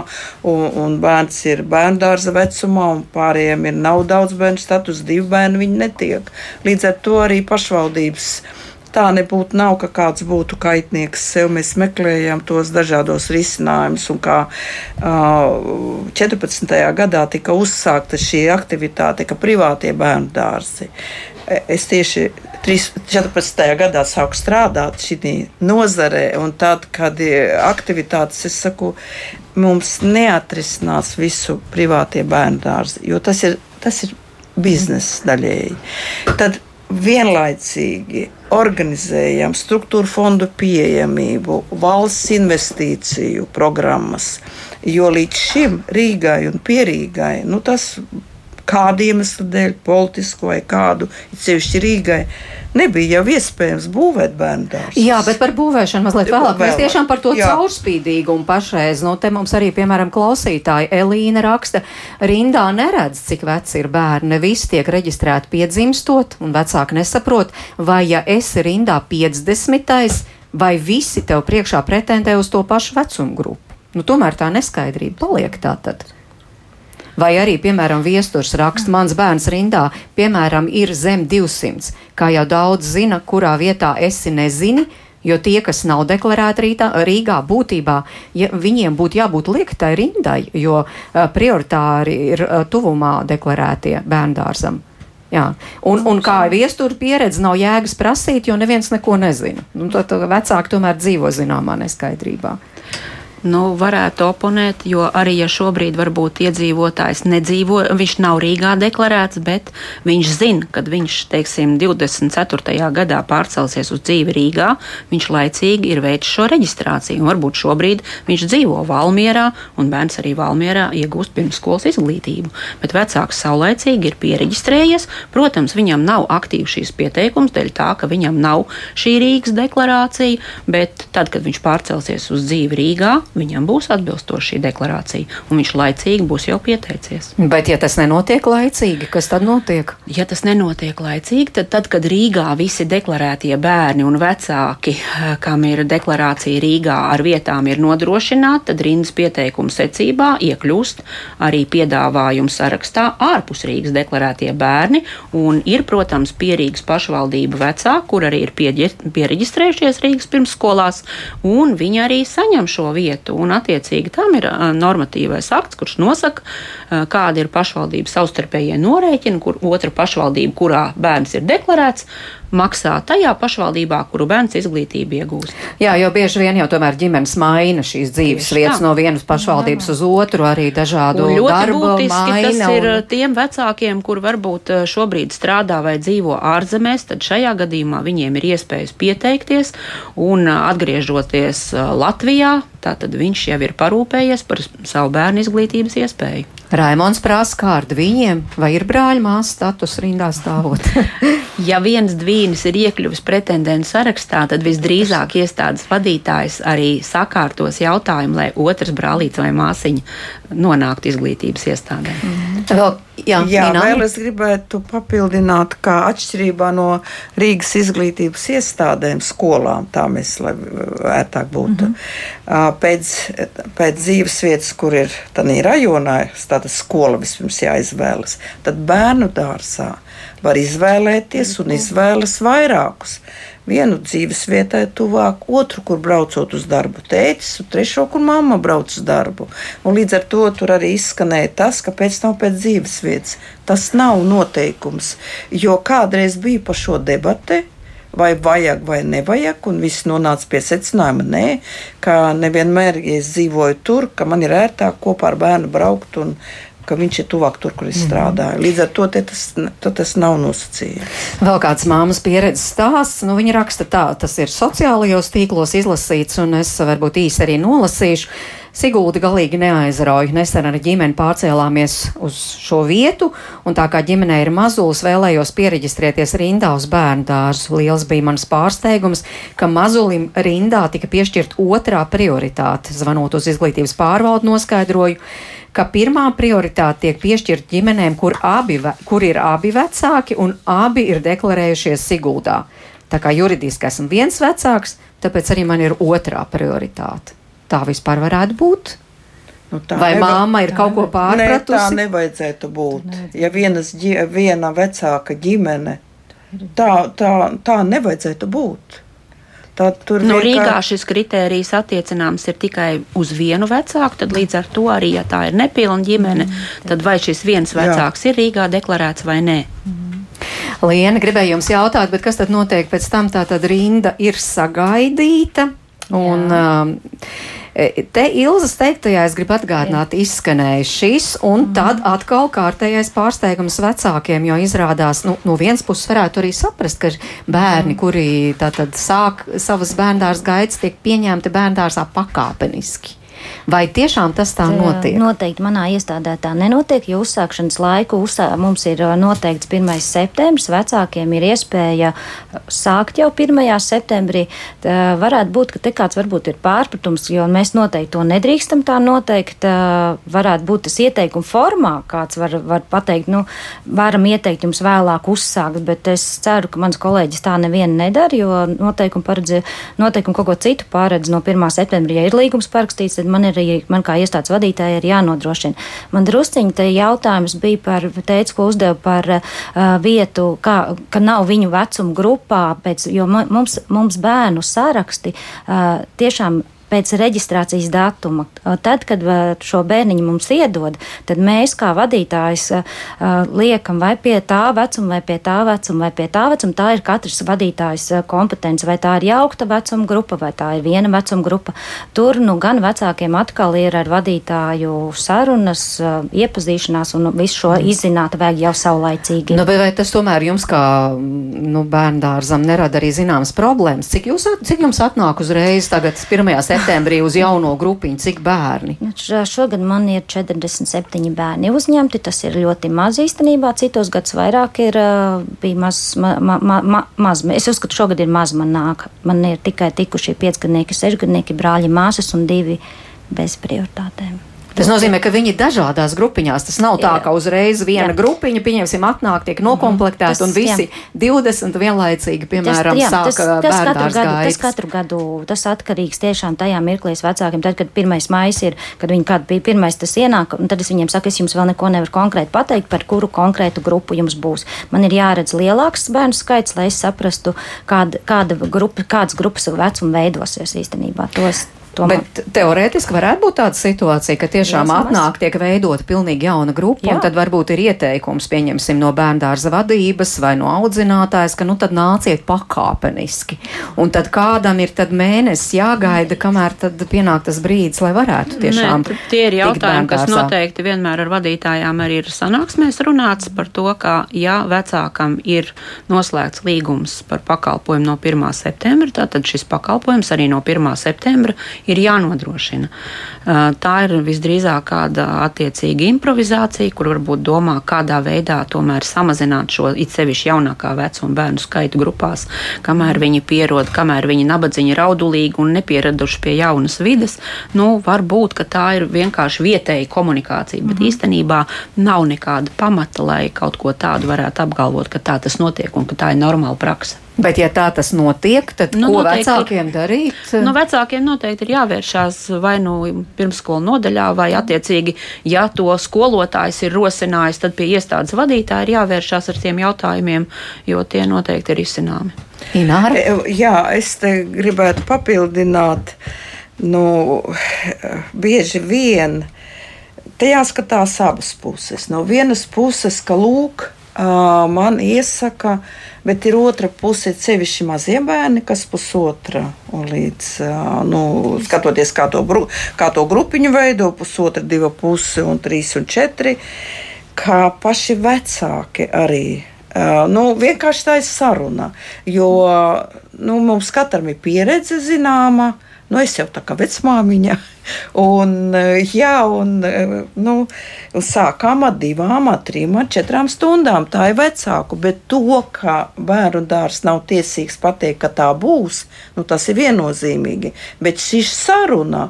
un, un bērns ir bērnu dārza vecumā, un pārējiem ir nav daudz bērnu status, divi bērni viņi netiek. Līdz ar to arī pašvaldības tā nebūtu nav, ka kāds būtu kaitnieks sev. Mēs meklējam tos dažādos risinājumus, un kā uh, 14. gadā tika uzsākta šī aktivitāte, ka privātie bērnu dārzi. Es tieši 14. gadā sāku strādāt šajā nozarē, un tad, kad ir aktivitātes, es saku, mums neatrisinās visu privātie bērnu dārzi, jo tas ir, tas ir biznesa daļēji. Tad vienlaicīgi organizējam struktūra fondu pieejamību, valsts investīciju programmas. Jo līdz šim Rīgai un Pierīgai nu, tas kādu iemeslu dēļ, politisku vai kādu, sevišķi Rīgai, nebija jau iespējams būvēt bērnu dārstu. Jā, bet par būvēšanu mazliet vēlāk. Mēs tiešām par to Jā. caurspīdīgumu pašreiz. Nu, te mums arī, piemēram, klausītāji Elīna raksta, rindā neredz, cik veci ir bērni. Visi tiek reģistrēti piedzimstot, un vecāki nesaprot, vai ja esi rindā 50. vai visi tev priekšā pretendē uz to pašu vecumu grupu. Nu, tomēr tā neskaidrība paliek tā tad. Vai arī, piemēram, viesturs raksta, mans bērns rindā, piemēram, ir zem 200. Kā jau daudz zina, kurā vietā esi nezini, jo tie, kas nav deklarēti rītā, Rīgā, būtībā ja viņiem būtu jābūt liektai rindai, jo uh, prioritāri ir uh, tuvumā deklarētie bērndārzam. Jā. Un, un kā viestura pieredze nav jēgas prasīt, jo neviens neko nezina. Nu, tad vecāki tomēr dzīvo zināmā neskaidrībā. Nu, varētu oponēt, jo arī ja šobrīd varbūt iedzīvotājs nedzīvo, viņš nav Rīgā deklarēts, bet viņš zina, kad viņš, teiksim, 24. gadā pārcelsies uz dzīvi Rīgā, viņš laicīgi ir veicis šo reģistrāciju. Un varbūt šobrīd viņš dzīvo Valmierā, un bērns arī Valmierā iegūst pirmsskolas izglītību. Bet vecāks saulaicīgi ir pieregistrējies. Protams, viņam nav aktīvs šīs pieteikums, dēļ tā, ka viņam nav šī Rīgas deklarācija, bet tad, kad viņš pārcelsies uz dzīvi Rīgā, viņam būs atbilstoša šī deklarācija, un viņš laicīgi būs jau pieteicies. Bet, ja tas nenotiek laicīgi, kas tad notiek? Ja tas nenotiek laicīgi, tad, tad kad Rīgā visi deklarētie bērni un vecāki, kam ir deklarācija Rīgā ar vietām, ir nodrošināti, tad rindas pieteikuma secībā iekļūst arī piedāvājumu sarakstā ārpus Rīgas deklarētie bērni, un ir, protams, pierīgas pašvaldību vecāki, kur arī ir pieregistrējušies Rīgas pirmsskolās, un viņi arī saņem šo vietu vietu. Un, attiecīgi, tam ir normatīvais akts, kurš nosaka, kāda ir pašvaldības savstarpējie norēķini, kur otra pašvaldība, kurā bērns ir deklarēts, maksā tajā pašvaldībā, kuru bērns izglītību iegūst. Jā, jo bieži vien jau tomēr ģimenes maina šīs dzīves vietas no vienas pašvaldības jā. uz otru, arī dažādu un darbu būtiski maina. Tas ir un... tiem vecākiem, kur varbūt šobrīd strādā vai dzīvo ārzemēs, tad šajā gadījumā viņiem ir iespējas pieteikties un atgriežoties Latvijā, tātad viņš jau ir parūpējies par savu bērnu izglītības iespēju. Raimons prasa kārdu viņiem, vai ir brāļa māsas status rindā stāvot? ja viens dvīnis ir iekļuvis pretendentu sarakstā, tad visdrīzāk iestādes vadītājs arī sakārtos jautājumu, lai otrs brālīts vai māsiņa nonāktu izglītības iestādē. Mm. Vēl, jā, jā vēl es gribētu papildināt, ka atšķirībā no Rīgas izglītības iestādēm, skolām, tā mēs, lai ērtāk būtu, mm -hmm. pēc, pēc dzīves vietas, kur ir tādā rajonā, tāda skola vispirms jāizvēlas, tad bērnu dārzā var izvēlēties un izvēlas vairākus vienu dzīves vietai tuvāk, otru, kur braucot uz darbu. Tētis, un trešo, kur mamma brauc uz darbu. Un līdz ar to tur arī izskanēja tas, ka pēc tam pēc dzīves vietas. Tas nav noteikums, jo kādreiz bija par šo debati vai vajag vai nevajag, un viss nonāca pie secinājuma, nē, ka nevienmēr, ja es dzīvoju tur, ka man ir ērtāk kopā ar bērnu braukt un ka viņš ir tuvāk tur, kur es mhm. strādāju. Līdz ar to tas, tas nav nosacījums. Vēl kāds māmas pieredzes stāsts, nu viņa raksta tā, tas ir sociālajos tīklos izlasīts, un es varbūt īsi arī nolasīšu. Sigulda galīgi neaizrauja. Nesen ar ģimeni pārcēlāmies uz šo vietu, un tā kā ģimenei ir mazulis, vēlējos pieregistrēties rindā uz bērnu dārzu. Liels bija mans pārsteigums, ka mazulim rindā tika piešķirt otrā prioritāte. Zvanot uz izglītības pārvaldu noskaidroju, ka pirmā prioritāte tiek piešķirta ģimenēm, kur, abi, kur ir abi vecāki un abi ir deklarējušies Siguldā. Tā kā juridiski esmu viens vecāks, tāpēc arī man ir otrā prioritāte tā vispār varētu būt? Nu, Vai neva, māma ir kaut ko pārpratusi? Ne, tā nevajadzētu būt. Nevajadzētu. Ja vienas, viena vecāka ģimene, tā, tā, tā nevajadzētu būt. Tā, nu, Rīgā šis kriterijs attiecināms ir tikai uz vienu vecāku, tad līdz ar to arī, ja tā ir nepilna ģimene, mm, tad vai šis viens vecāks Jā. ir Rīgā deklarēts vai nē. Mm. Liena, gribēju jums jautāt, bet kas tad notiek pēc tam? Tā tad rinda ir sagaidīta. Un, um, e, Te Ilzas teiktajā es gribu atgādināt, izskanēja šis, un mm. tad atkal kārtējais pārsteigums vecākiem, jo izrādās, nu, no vienas puses varētu arī saprast, ka bērni, mm. kuri tātad sāk savas bērndārs gaitas, tiek pieņemti bērndārsā pakāpeniski. Vai tiešām tas tā notiek? Noteikti manā iestādē tā nenotiek, jo uzsākšanas laiku uzsā, mums ir noteikts 1. septembris. Vecākiem ir iespēja sākt jau 1. septembrī. Tā varētu būt, ka te kāds varbūt ir pārpratums, jo mēs noteikti to nedrīkstam tā noteikt. Varētu būt tas ieteikuma formā, kāds var, var pateikt, nu, varam ieteikt jums vēlāk uzsākt, bet es ceru, ka mans kolēģis tā nevienu nedara, jo noteikumi paredz, noteikumi kaut ko citu paredz no 1. septembrī. Ja ir līgums parakstīts, tad man ir arī man kā iestādes vadītāja ir jānodrošina. Man drusciņi te jautājums bija par, teicu, ko uzdevu par uh, vietu, kā, ka nav viņu vecuma grupā, pēc, jo mums, mums bērnu saraksti uh, tiešām pēc reģistrācijas datuma. Tad, kad šo bērniņu mums iedod, tad mēs kā vadītājs liekam vai pie tā vecuma, vai pie tā vecuma, vai pie tā vecuma. Tā ir katrs vadītājs kompetence, vai tā ir jaukta vecuma grupa, vai tā ir viena vecuma grupa. Tur nu, gan vecākiem atkal ir ar vadītāju sarunas, iepazīšanās un visu šo izzināt vajag jau saulaicīgi. Nu, vai tas tomēr jums kā nu, bērndārzam nerada arī zināmas problēmas? Cik, jūs, cik jums atnāk uzreiz tagad 1 septembrī uz jauno grupiņu, cik bērni? Nu, šogad man ir 47 bērni uzņemti. Tas ir ļoti maz īstenībā. Citos gados vairāk ir, bija maz, ma, ma, ma, ma, maz. Es uzskatu, šogad ir maz man nāk. Man ir tikai tikuši piecgadnieki, sešgadnieki, brāļi, māsas un divi bez prioritātēm. Tas nozīmē, ka viņi ir dažādās grupiņās. Tas nav tā, ka uzreiz viena jā. grupiņa, pieņemsim, atnāk, tiek nokomplektēta un visi jā. 20 vienlaicīgi, piemēram, tas, jā, sāka tas, tas katru, gadu, tas katru gadu, tas atkarīgs tiešām tajā mirklī vecākiem. Tad, kad pirmais maijs ir, kad viņi kādu bija pirmais tas ienāk, un tad es viņiem saku, es jums vēl neko nevaru konkrēti pateikt, par kuru konkrētu grupu jums būs. Man ir jāredz lielāks bērnu skaits, lai es saprastu, kāda, kāda grupa, kādas grupas vecuma veidosies īstenībā. Tos, Tomēr. Bet teorētiski varētu būt tāda situācija, ka tiešām Jāsmaz. atnāk, tiek veidota pilnīgi jauna grupa, Jā. un tad varbūt ir ieteikums, pieņemsim, no bērndārza vadības vai no audzinātājas, ka nu tad nāciet pakāpeniski. Un tad kādam ir tad mēnesis jāgaida, kamēr tad pienāk tas brīdis, lai varētu tiešām. Nē, tie ir jautājumi, kas noteikti vienmēr ar vadītājām arī ir sanāksmēs runāts par to, ka ja vecākam ir noslēgts līgums par pakalpojumu no 1. septembra, tad šis pakalpojums arī no 1. septembra ir jānodrošina. Tā ir visdrīzāk kāda attiecīga improvizācija, kur varbūt domā, kādā veidā tomēr samazināt šo it sevišķi jaunākā vecuma bērnu skaitu grupās, kamēr viņi pierod, kamēr viņi nabadzīgi, raudulīgi un nepieraduši pie jaunas vides. Nu, varbūt tā ir vienkārši vietēja komunikācija, bet mm -hmm. īstenībā nav nekāda pamata, lai kaut ko tādu varētu apgalvot, ka tā tas notiek un ka tā ir normāla praksa. Bet, ja tā tas notiek, tad nu, ko vecākiem darīt? Nu, vecākiem noteikti ir jāvēršās vai nu pirmsskolu nodaļā, vai attiecīgi, ja to skolotājs ir rosinājis, tad pie iestādes vadītāja ir jāvēršās ar tiem jautājumiem, jo tie noteikti ir izcināmi. Ināra? E, jā, es te gribētu papildināt, nu, bieži vien te jāskatās abas puses. No vienas puses, ka lūk, man iesaka, bet ir otra puse, sevišķi mazie bērni, kas pusotra un līdz, nu, skatoties, kā to, kā to grupiņu veido, pusotra, diva puse un trīs un četri, kā paši vecāki arī. Nu, vienkārši tā ir saruna, jo nu, mums katram ir pieredze zināma, Nu, es jau tā kā vecmāmiņa. Un, jā, un, nu, sākām ar divām, ar trim, ar četrām stundām. Tā ir vecāku, bet to, ka bērnu dārs nav tiesīgs pateikt, ka tā būs, nu, tas ir viennozīmīgi. Bet šī saruna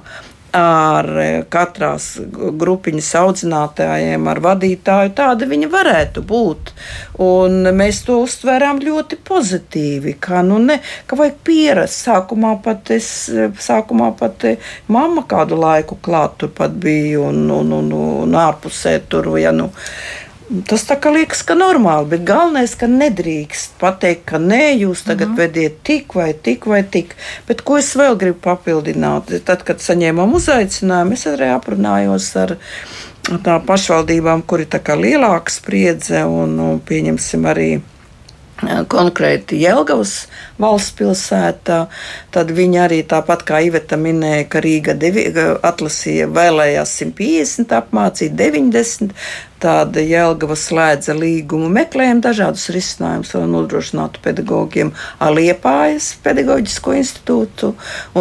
ar e, katrās grupiņas audzinātājiem, ar vadītāju. Tāda viņa varētu būt. Un mēs to uztvērām ļoti pozitīvi. Ka, nu ne, ka vajag pierast. Sākumā pat es, sākumā pat mamma kādu laiku klāt tur pat bija un, un, un, un ārpusē tur. Ja, nu, Tas tā kā liekas, ka normāli, bet galvenais, ka nedrīkst pateikt, ka nē, jūs tagad mm -hmm. vediet tik vai tik vai tik. Bet ko es vēl gribu papildināt? Tad, kad saņēmām uzaicinājumu, es arī aprunājos ar tām pašvaldībām, kur ir lielāka spriedze un, un pieņemsim arī konkrēti Jelgavas valsts pilsētā, tad viņi arī tāpat kā Iveta minēja, ka Rīga devi, atlasīja vēlējās 150 apmācīt 90, Tāda Jēlgava slēdza līgumu, meklējam dažādus risinājumus, lai nodrošinātu pedagogiem Aliepājas pedagoģisko institūtu,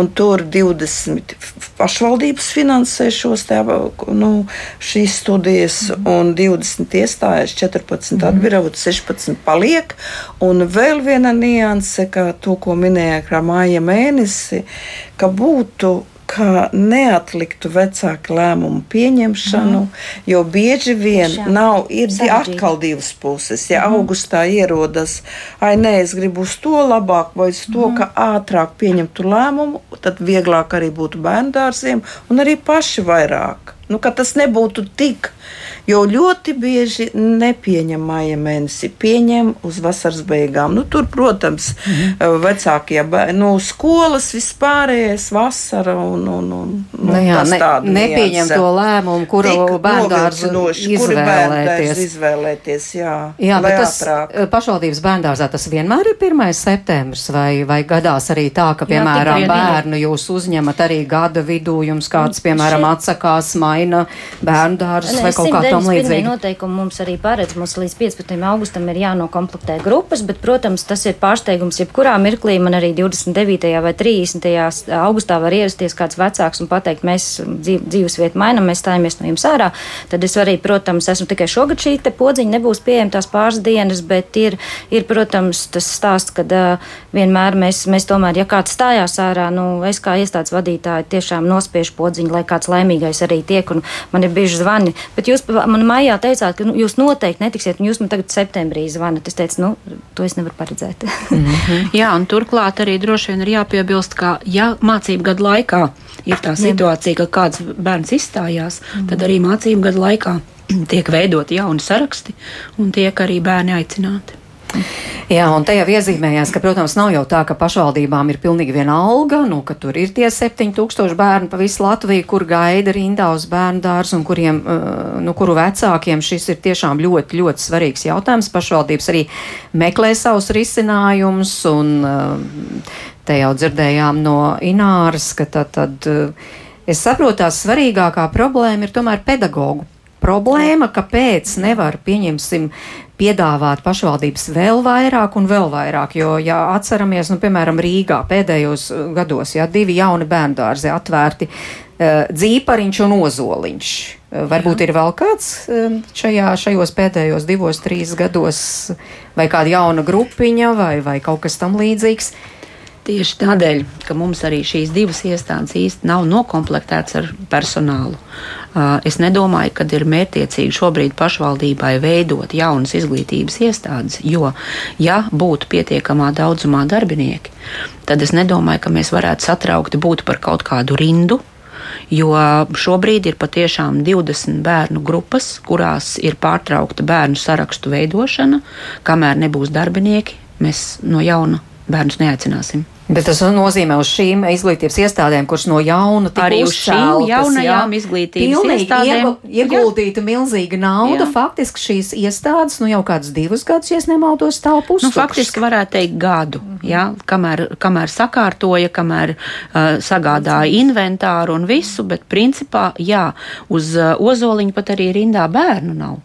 un tur 20 pašvaldības finansē šos te, nu, šīs studijas, un 20 iestājas, 14 atbiravot, 16 paliek, un vēl viena nianse, ka to, ko minēja Kramāja mēnesi, ka būtu ka neatliktu vecāku lēmumu pieņemšanu, mm. jo bieži vien Jā. nav, ir Sarežģīt. atkal divas puses. Ja mm. augustā ierodas, ai nē, es gribu uz to labāk, vai uz to, mm. ka ātrāk pieņemtu lēmumu, tad vieglāk arī būtu bērndārziem un arī paši vairāk. Nu, tas nebūtu tik Jo ļoti bieži nepieņem māja mēnesi, pieņem uz vasaras beigām. Nu, tur, protams, mm -hmm. vecākie nu, skolas vispārējais vasara un, un, un nu, nu, jā, ne, nepieņem to lēmumu, kuru bērndārzu izvēlēties. izvēlēties jā, jā bet tas ātrāk. Eh, pašvaldības bērndārzā tas vienmēr ir 1. septembris vai, vai gadās arī tā, ka, piemēram, jā, bērnu jūs uzņemat arī gada vidū, jums kāds, piemēram, atsakās, maina bērndārzus vai kaut kā tam tam līdzīgi. Noteikumi mums arī paredz, mums līdz 15. augustam ir jānokomplektē grupas, bet, protams, tas ir pārsteigums. Jebkurā mirklī man arī 29. vai 30. augustā var ierasties kāds vecāks un pateikt, mēs dzīves vietu mainām, mēs stājamies no jums ārā. Tad es arī, protams, esmu tikai šogad šī podziņa nebūs pieejama tās pāris dienas, bet ir, ir protams, tas stāsts, ka uh, vienmēr mēs, mēs tomēr, ja kāds stājās ārā, nu, es kā iestādes vadītāji tiešām nospiežu podziņu, lai kāds laimīgais arī tiek, un man ir bijuši zvani. Bet jūs man maijā teicāt, ka nu, jūs noteikti netiksiet, un jūs man tagad septembrī zvanat. Es teicu, nu, to es nevaru paredzēt. mm -hmm. Jā, un turklāt arī droši vien ir jāpiebilst, ka ja mācību gadu laikā ir tā situācija, ka kāds bērns izstājās, mm tad arī mācību gadu laikā tiek veidoti jauni saraksti un tiek arī bērni aicināti. Jā, un te jau iezīmējās, ka, protams, nav jau tā, ka pašvaldībām ir pilnīgi viena alga, nu, ka tur ir tie 7000 bērni pa visu Latviju, kur gaida rindā uz bērnu dārzu un kuriem, uh, nu, kuru vecākiem šis ir tiešām ļoti, ļoti svarīgs jautājums. Pašvaldības arī meklē savus risinājumus un uh, te jau dzirdējām no Ināras, ka tad, tad uh, es saprotu, tā svarīgākā problēma ir tomēr pedagoģu problēma, kāpēc nevar, pieņemsim, piedāvāt pašvaldības vēl vairāk un vēl vairāk. Jo, ja atceramies, nu, piemēram, Rīgā pēdējos uh, gados, ja divi jauni bērndārzi atvērti, uh, dzīpariņš un ozoliņš. Uh, varbūt Jā. ir vēl kāds uh, šajā, šajos pēdējos divos, trīs gados, vai kāda jauna grupiņa, vai, vai kaut kas tam līdzīgs. Tieši tādēļ, ka mums arī šīs divas iestādes īsti nav noklāptas ar personālu. Es nedomāju, ka ir mērķiecīgi šobrīd pašvaldībai veidot jaunas izglītības iestādes, jo, ja būtu pietiekamā daudzumā darbinieki, tad es nedomāju, ka mēs varētu satraukti būt par kaut kādu rindu. Jo šobrīd ir patiešām 20 bērnu grupas, kurās ir pārtraukta bērnu sarakstu veidošana. Kamēr nebūs darbinieki, mēs no jauna bērnus neaicināsim. Bet tas nozīmē uz šīm izglītības iestādēm, kuras no jauna tika arī uz šīm jaunajām jā, izglītības iestādēm ieguldīta milzīga nauda. Jā. Faktiski šīs iestādes nu jau kādus divus gadus, ja nemaldos, stāv pusē. Nu, faktiski varētu teikt gadu, mm -hmm. jā, kamēr, kamēr sakārtoja, kamēr uh, sagādāja inventāru un visu, bet principā jā, uz uh, ozoliņu pat arī rindā bērnu nav.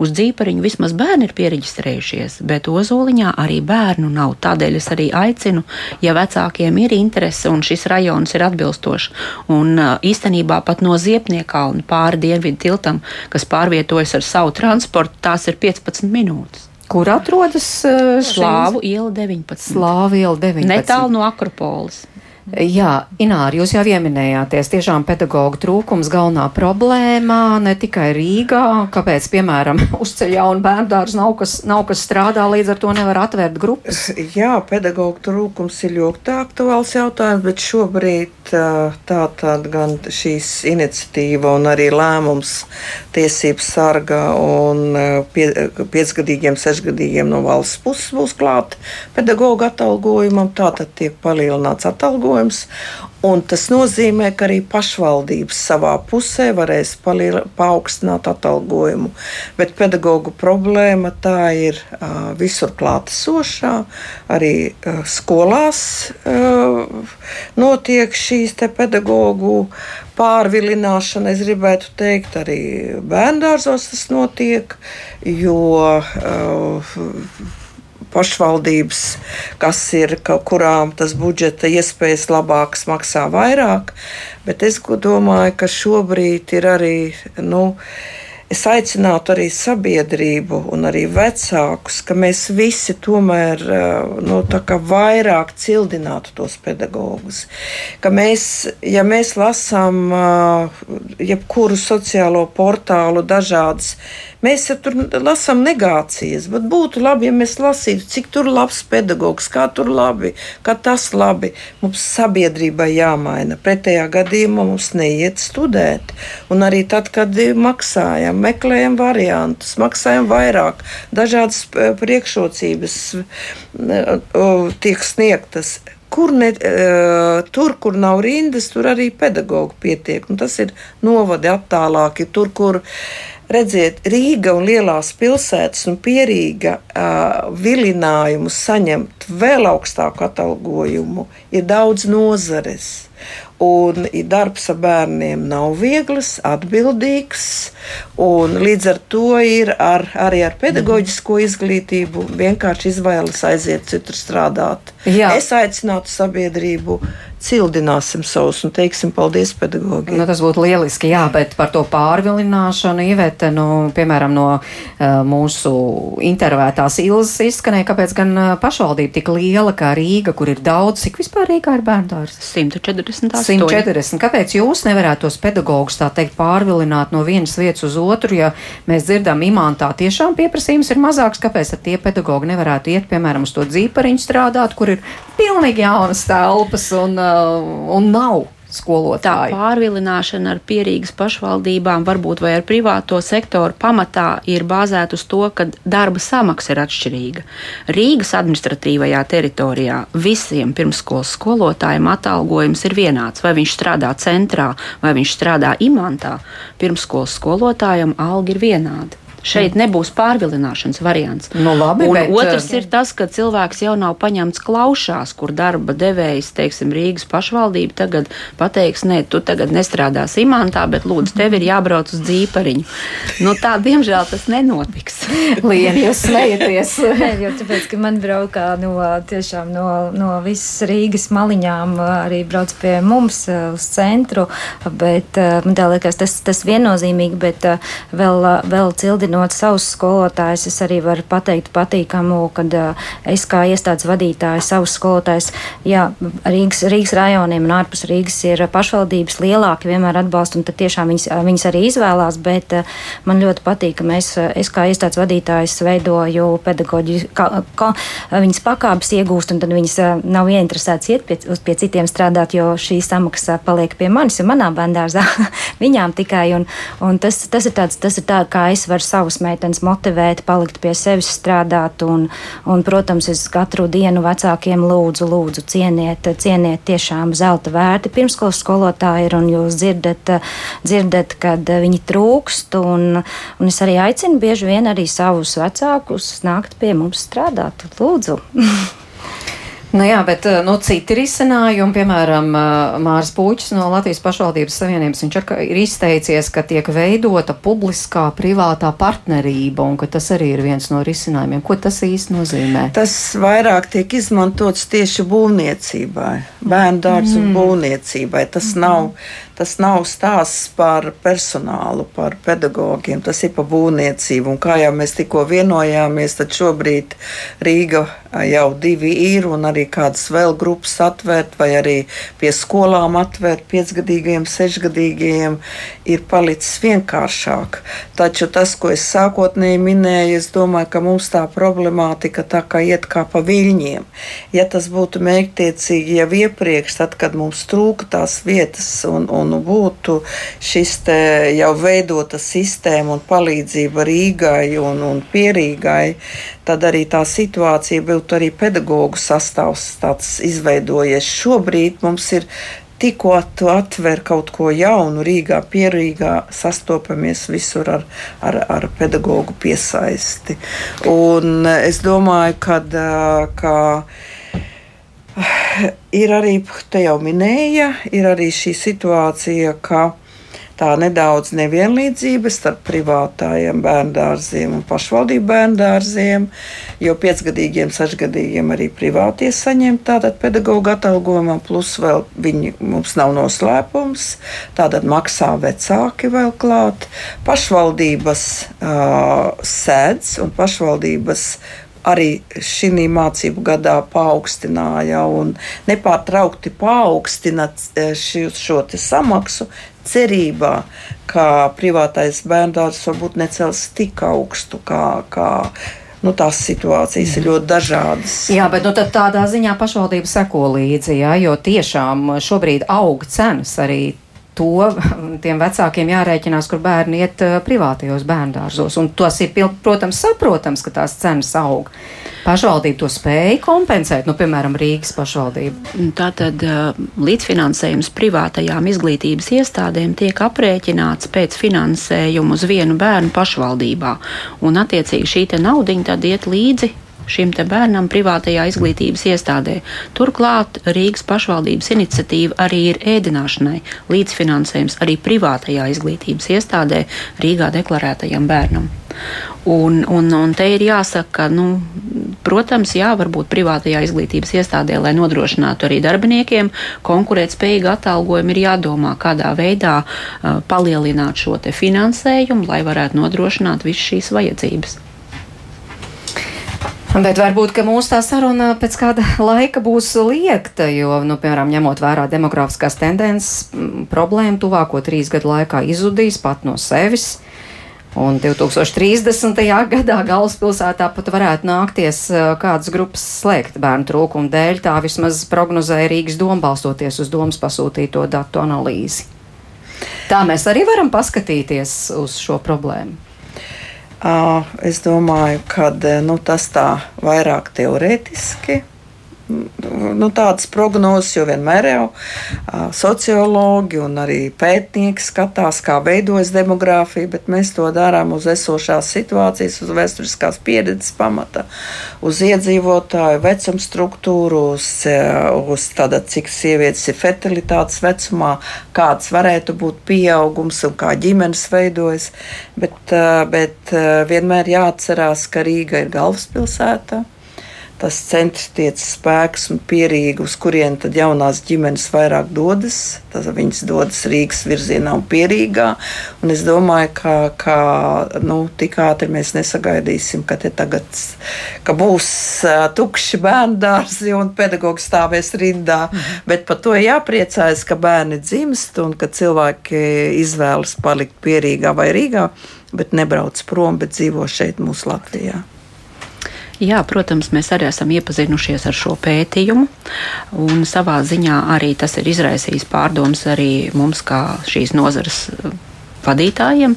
Uz dzīpariņu vismaz bērni ir pieregistrējušies, bet Ozoliņā arī bērnu nav. Tādēļ es arī aicinu, ja vecākiem ir interese un šis rajons ir atbilstošs, un īstenībā pat no Ziepniekalna pāri dienvidu tiltam, kas pārvietojas ar savu transportu, tās ir 15 minūtes. Kur atrodas Slāvu iela 19? Slāvu iela 19. Netālu no Akropolis. Jā, Ināri, jūs jau pieminējāties, tiešām pedagoģa trūkums galvenā problēma ne tikai Rīgā, kāpēc, piemēram, uzceļ jaunu bērnu dārzu nav kas, nav kas strādā, līdz ar to nevar atvērt grupas. Jā, pedagoģa trūkums ir ļoti aktuāls jautājums, bet šobrīd tā tad gan šīs iniciatīva un arī lēmums tiesības sarga un pie, piecgadīgiem, sešgadīgiem no valsts puses būs klāt pedagoģa atalgojumam, tātad tiek palielināts atalgojums atalgojums. Un tas nozīmē, ka arī pašvaldības savā pusē varēs paaugstināt atalgojumu. Bet pedagoģu problēma tā ir uh, visur klātesošā. Arī uh, skolās uh, notiek šīs pedagoģu pārvilināšana. Es gribētu teikt, arī bērngārzos tas notiek, jo uh, pašvaldības, kas ir, ka, kurām tas budžeta iespējas labākas maksā vairāk. Bet es domāju, ka šobrīd ir arī. Nu, Es aicinātu arī sabiedrību un arī vecākus, ka mēs visi tomēr nu, vairāk cildinātu tos pedagogus. Ka mēs, ja mēs lasām jebkuru sociālo portālu, dažādas Mēs tur lasām negācijas, bet būtu labi, ja mēs lasītu, cik tur labs pedagogs, kā tur labi, kā tas labi. Mums sabiedrībai jāmaina. Pretējā gadījumā mums neiet studēt. Un arī tad, kad maksājam, meklējam variantus, maksājam vairāk, dažādas eh, priekšrocības eh, tiek sniegtas kur ne, uh, tur, kur nav rindas, tur arī pedagoģi pietiek. Un tas ir novadi attālāki, tur, kur Redziet, Rīga un lielās pilsētas un pierīga vilinājumu saņemt vēl augstāku atalgojumu ir daudz nozares. Un darbs ar bērniem nav viegls, atbildīgs, un līdz ar to ir ar, arī ar pedagoģisko izglītību vienkārši izvēles aiziet citur strādāt. Jā. Es aicinātu sabiedrību cildināsim savus un teiksim paldies pedagogiem. Nu, tas būtu lieliski, jā, bet par to pārvilināšanu, Ivete, nu, piemēram, no uh, mūsu intervētās ilzas izskanēja, kāpēc gan uh, pašvaldība tik liela kā Rīga, kur ir daudz, cik vispār Rīgā ir bērndārs? 148. 140. Kāpēc jūs nevarētu tos pedagogus tā teikt pārvilināt no vienas vietas uz otru, ja mēs dzirdam imantā tiešām pieprasījums ir mazāks, kāpēc tad tie pedagogi nevarētu iet, piemēram, uz to dzīpariņu strādāt, kur ir pilnīgi jaunas telpas un Uh, un nav skolotāji. Tā pārvilināšana ar pierīgas pašvaldībām, varbūt vai ar privāto sektoru pamatā ir bāzēta uz to, ka darba samaksa ir atšķirīga. Rīgas administratīvajā teritorijā visiem pirmskolas skolotājiem atalgojums ir vienāds. Vai viņš strādā centrā, vai viņš strādā imantā, pirmskolas skolotājiem alga ir vienāda. Šeit nebūs pārvilināšanas variants. Nu, labi, un bet, otrs ir tas, ka cilvēks jau nav paņemts klaušās, kur darba devējs, teiksim, Rīgas pašvaldība tagad pateiks, nē, tu tagad nestrādāsi imantā, bet lūdzu, tev ir jābrauc uz dzīpariņu. Nu, tā, diemžēl, tas nenotiks. Lieni, jūs smejaties. Nē, jo tāpēc, ka man braukā no, tiešām no, no visas Rīgas maliņām arī brauc pie mums uz centru, bet man tā liekas, tas, tas viennozīmīgi, bet vēl, vēl cildināt salīdzinot savus skolotājus, es arī varu pateikt patīkamu, kad es kā iestādes vadītāja savus skolotājus, jā, Rīgas, Rīgas rajoniem un ārpus Rīgas ir pašvaldības lielāki, vienmēr atbalsta, un tad tiešām viņas, viņas arī izvēlās, bet man ļoti patīk, ka mēs, es kā iestādes vadītājs veidoju pedagoģi, ka, ka viņas pakāpes iegūst, un tad viņas nav ieinteresētas iet pie, pie citiem strādāt, jo šī samaksa paliek pie manis, jo manā bērndārzā viņām tikai, un, un tas, tas ir tāds, tas ir tā, kā es varu savu savas meitenes motivēt, palikt pie sevis strādāt. Un, un, protams, es katru dienu vecākiem lūdzu, lūdzu cieniet, cieniet tiešām zelta vērti pirmskolas skolotāji ir, un jūs dzirdat, dzirdat kad viņi trūkst. Un, un es arī aicinu bieži vien arī savus vecākus nākt pie mums strādāt. Lūdzu! Nu jā, bet nu, citi risinājumi, piemēram, Mārs Pūķis no Latvijas pašvaldības savienības, viņš ir izteicies, ka tiek veidota publiskā privātā partnerība un ka tas arī ir viens no risinājumiem. Ko tas īsti nozīmē? Tas vairāk tiek izmantots tieši būvniecībai, bērnu dārzu mm. būvniecībai. Tas mm. nav tas nav stāsts par personālu, par pedagogiem, tas ir par būvniecību. Un kā jau mēs tikko vienojāmies, tad šobrīd Rīga jau divi ir un arī kādas vēl grupas atvērt, vai arī pie skolām atvērt piecgadīgiem, sešgadīgiem, ir palicis vienkāršāk. Taču tas, ko es sākotnēji minēju, es domāju, ka mums tā problemātika tā kā iet kā pa viļņiem. Ja tas būtu mērķtiecīgi jau iepriekš, tad, kad mums trūka tās vietas un un būtu šis jau veidota sistēma un palīdzība Rīgai un, un Pierīgai, tad arī tā situācija būtu arī pedagoģu sastāvs tāds izveidojies. Šobrīd mums ir tikko tu atver kaut ko jaunu, Rīgā, Pierīgā, sastopamies visur ar, ar, ar pedagoģu piesaisti. Un es domāju, kad, ka ir arī, te jau minēja, ir arī šī situācija, ka tā nedaudz nevienlīdzība starp privātajiem bērngārziem un pašvaldību bērngārziem, jo piecgadīgiem, sešgadīgiem arī privātie saņem tātad pedagoģa atalgojumā, plus vēl viņi mums nav noslēpums, tātad maksā vecāki vēl klāt. Pašvaldības uh, sēdz un pašvaldības arī šī mācību gadā paaugstināja un nepārtraukti paaugstina šo samaksu, cerībā, ka privātais bērns varbūt necels tik augstu kā. kā Nu, tās situācijas ir ļoti dažādas. Jā, bet nu, tādā ziņā pašvaldība seko līdzi, jā, jo tiešām šobrīd aug cenas arī to tiem vecākiem jārēķinās, kur bērni iet uh, privātajos bērndārzos. Un tas ir, protams, saprotams, ka tās cenas aug. Pašvaldība to spēja kompensēt, nu, piemēram, Rīgas pašvaldība. Tātad uh, līdzfinansējums privātajām izglītības iestādēm tiek aprēķināts pēc finansējuma uz vienu bērnu pašvaldībā. Un, attiecīgi, šī nauda tad iet līdzi šim bērnam privātajā izglītības iestādē. Turklāt Rīgas pašvaldības iniciatīva arī ir ēdināšanai līdzfinansējums arī privātajā izglītības iestādē Rīgā deklarētajam bērnam. Un, un, un te ir jāsaka, ka, nu, protams, jā, varbūt privātajā izglītības iestādē, lai nodrošinātu arī darbiniekiem konkurētspējīgu atalgojumu, ir jādomā, kādā veidā uh, palielināt šo finansējumu, lai varētu nodrošināt visas šīs vajadzības. Bet varbūt mūsu tā saruna pēc kāda laika būs liekta, jo, nu, piemēram, ņemot vērā demografiskās tendences, problēma tuvāko trīs gadu laikā izzudīs pat no sevis. Un 2030. gadā galvaspilsētā pat varētu nākties kādas grupas slēgt bērnu trūkumu dēļ. Tā vismaz prognozēja Rīgas doma, balstoties uz domas pasūtīto datu analīzi. Tā mēs arī varam paskatīties uz šo problēmu. Es domāju, ka nu, tas tā vairāk teorētiski nu, tādas prognozes, jo vienmēr jau uh, sociologi un arī pētnieki skatās, kā veidojas demogrāfija, bet mēs to darām uz esošās situācijas, uz vēsturiskās pieredzes pamata, uz iedzīvotāju vecuma struktūru, uz, uz tāda, cik sievietes ir fertilitātes vecumā, kāds varētu būt pieaugums un kā ģimenes veidojas. Bet, uh, bet uh, vienmēr jāatcerās, ka Rīga ir galvaspilsēta tas centrstieces spēks un pierīga, uz kurien tad jaunās ģimenes vairāk dodas. Tad viņas dodas Rīgas virzienā un pierīgā. Un es domāju, ka, ka nu, tik ātri mēs nesagaidīsim, ka te tagad ka būs uh, tukši bērnu dārzi un pedagogi stāvēs rindā. Mhm. Bet par to jāpriecājas, ka bērni dzimst un ka cilvēki izvēlas palikt pierīgā vai Rīgā, bet nebrauc prom, bet dzīvo šeit mūsu Latvijā. Jā, protams, mēs arī esam iepazinušies ar šo pētījumu, un savā ziņā arī tas ir izraisījis pārdomas arī mums, kā šīs nozares vadītājiem.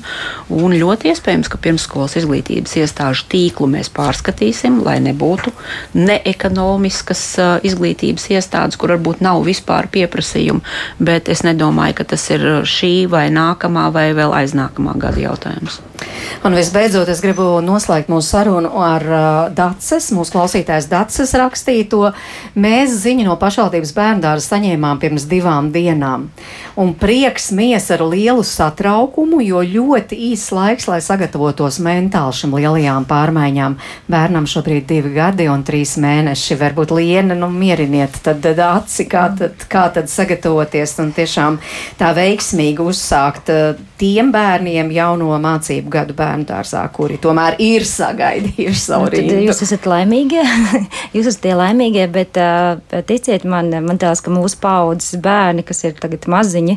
Un ļoti iespējams, ka pirmsskolas izglītības iestāžu tīklu mēs pārskatīsim, lai nebūtu neekonomiskas izglītības iestādes, kur varbūt nav vispār pieprasījumu. Bet es nedomāju, ka tas ir šī vai nākamā vai vēl aiznākamā gada jautājums. Un visbeidzot, es gribu noslēgt mūsu sarunu ar uh, Daces, mūsu klausītājs Daces rakstīto. Mēs ziņu no pašvaldības bērndāra saņēmām pirms divām dienām. Un prieks mies ar lielu satraukumu, jo ļoti īs laiks, lai sagatavotos mentāli šim lielajām pārmaiņām. Bērnam šobrīd divi gadi un trīs mēneši. Varbūt liena, nu mieriniet, tad, aci, kā tad, kā tad sagatavoties un tiešām tā veiksmīgi uzsākt uh, tiem bērniem jauno mācību gadu bērnu dārzā, kuri tomēr ir sagaidījuši savu Nu, rindu. tad jūs esat laimīgie, jūs esat tie laimīgie, bet uh, ticiet man, man tās, ka mūsu paudzes bērni, kas ir tagad maziņi,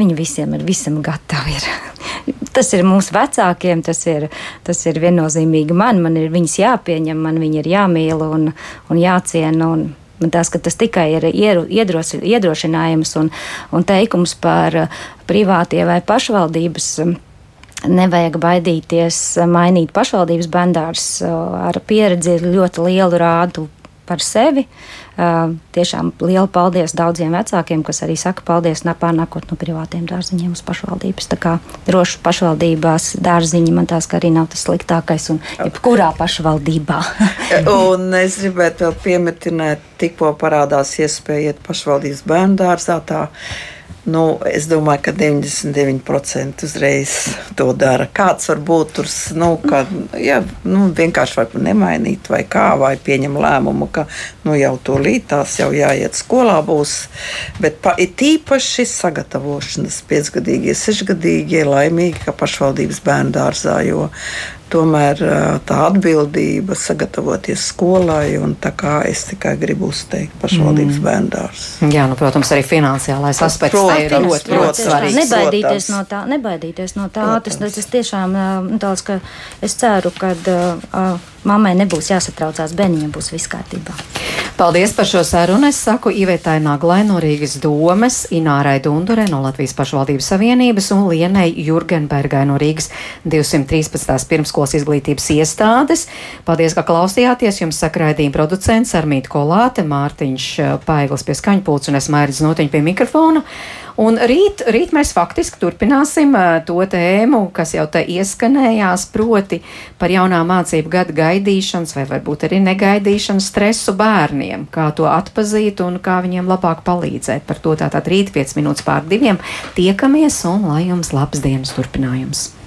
viņi visiem ir visam gatavi. Ir. Tas ir mūsu vecākiem, tas ir, tas ir viennozīmīgi man, man ir viņas jāpieņem, man viņi ir jāmīl un, un jāciena. Un, Man tās, tas tikai ir iedros, iedrošinājums un, un teikums par uh, privātie vai pašvaldības um, Nevajag baidīties mainīt pašvaldības bandārs ar pieredzi ļoti lielu rādu par sevi. Uh, tiešām liela paldies daudziem vecākiem, kas arī saka paldies pārnākot no privātiem dārziņiem uz pašvaldības. Tā kā droši pašvaldībās dārziņi man tās, ka arī nav tas sliktākais un jebkurā pašvaldībā. Un es gribētu vēl piemetināt, tikko parādās iespēja iet pašvaldības bērnu dārzā. Tā, nu, es domāju, ka 99% uzreiz to dara. Kāds var būt tur, nu, ka, ja, nu, vienkārši var nemainīt, vai kā, vai pieņem lēmumu, ka nu, jau to līdās jau jāiet skolā būs. Bet pa, ir tīpaši sagatavošanas piecgadīgie, sešgadīgie laimīgi, ka pašvaldības bērnu dārzā, jo tomēr tā atbildība sagatavoties skolai, un tā kā es tikai gribu uzteikt pašvaldības mm. bērnu dārzu. Jā, nu, protams, arī finansiālais aspekts te ir Protams, ļoti, protams. ļoti svarīgs. Nebaidīties Protams. no tā, nebaidīties no tā. Tas, Protams. tas tiešām uh, tāds, ka es ceru, ka uh, mammai nebūs jāsatraucās, bērniņam būs viss kārtībā. Paldies par šo sarunu. Es saku Ivetai Naglai no Rīgas domes, Inārai Dundurē no Latvijas pašvaldības savienības un Lienai Jurgenbergai no Rīgas 213. pirmskolas izglītības iestādes. Paldies, ka klausījāties. Jums sakraidīja producents Armīta Kolāte, Mārtiņš eh, Paiglis pie skaņpults un es Mairis Notiņš pie mikrofona. Un rīt, rīt mēs faktiski turpināsim eh, to tēmu, kas jau te ieskanējās, proti par jaunā mācību gada gaidīšanas vai varbūt arī negaidīšanas stresu bērniem, kā to atpazīt un kā viņiem labāk palīdzēt. Par to tātad rīt 5 minūtes pār diviem tiekamies un lai jums labs dienas turpinājums!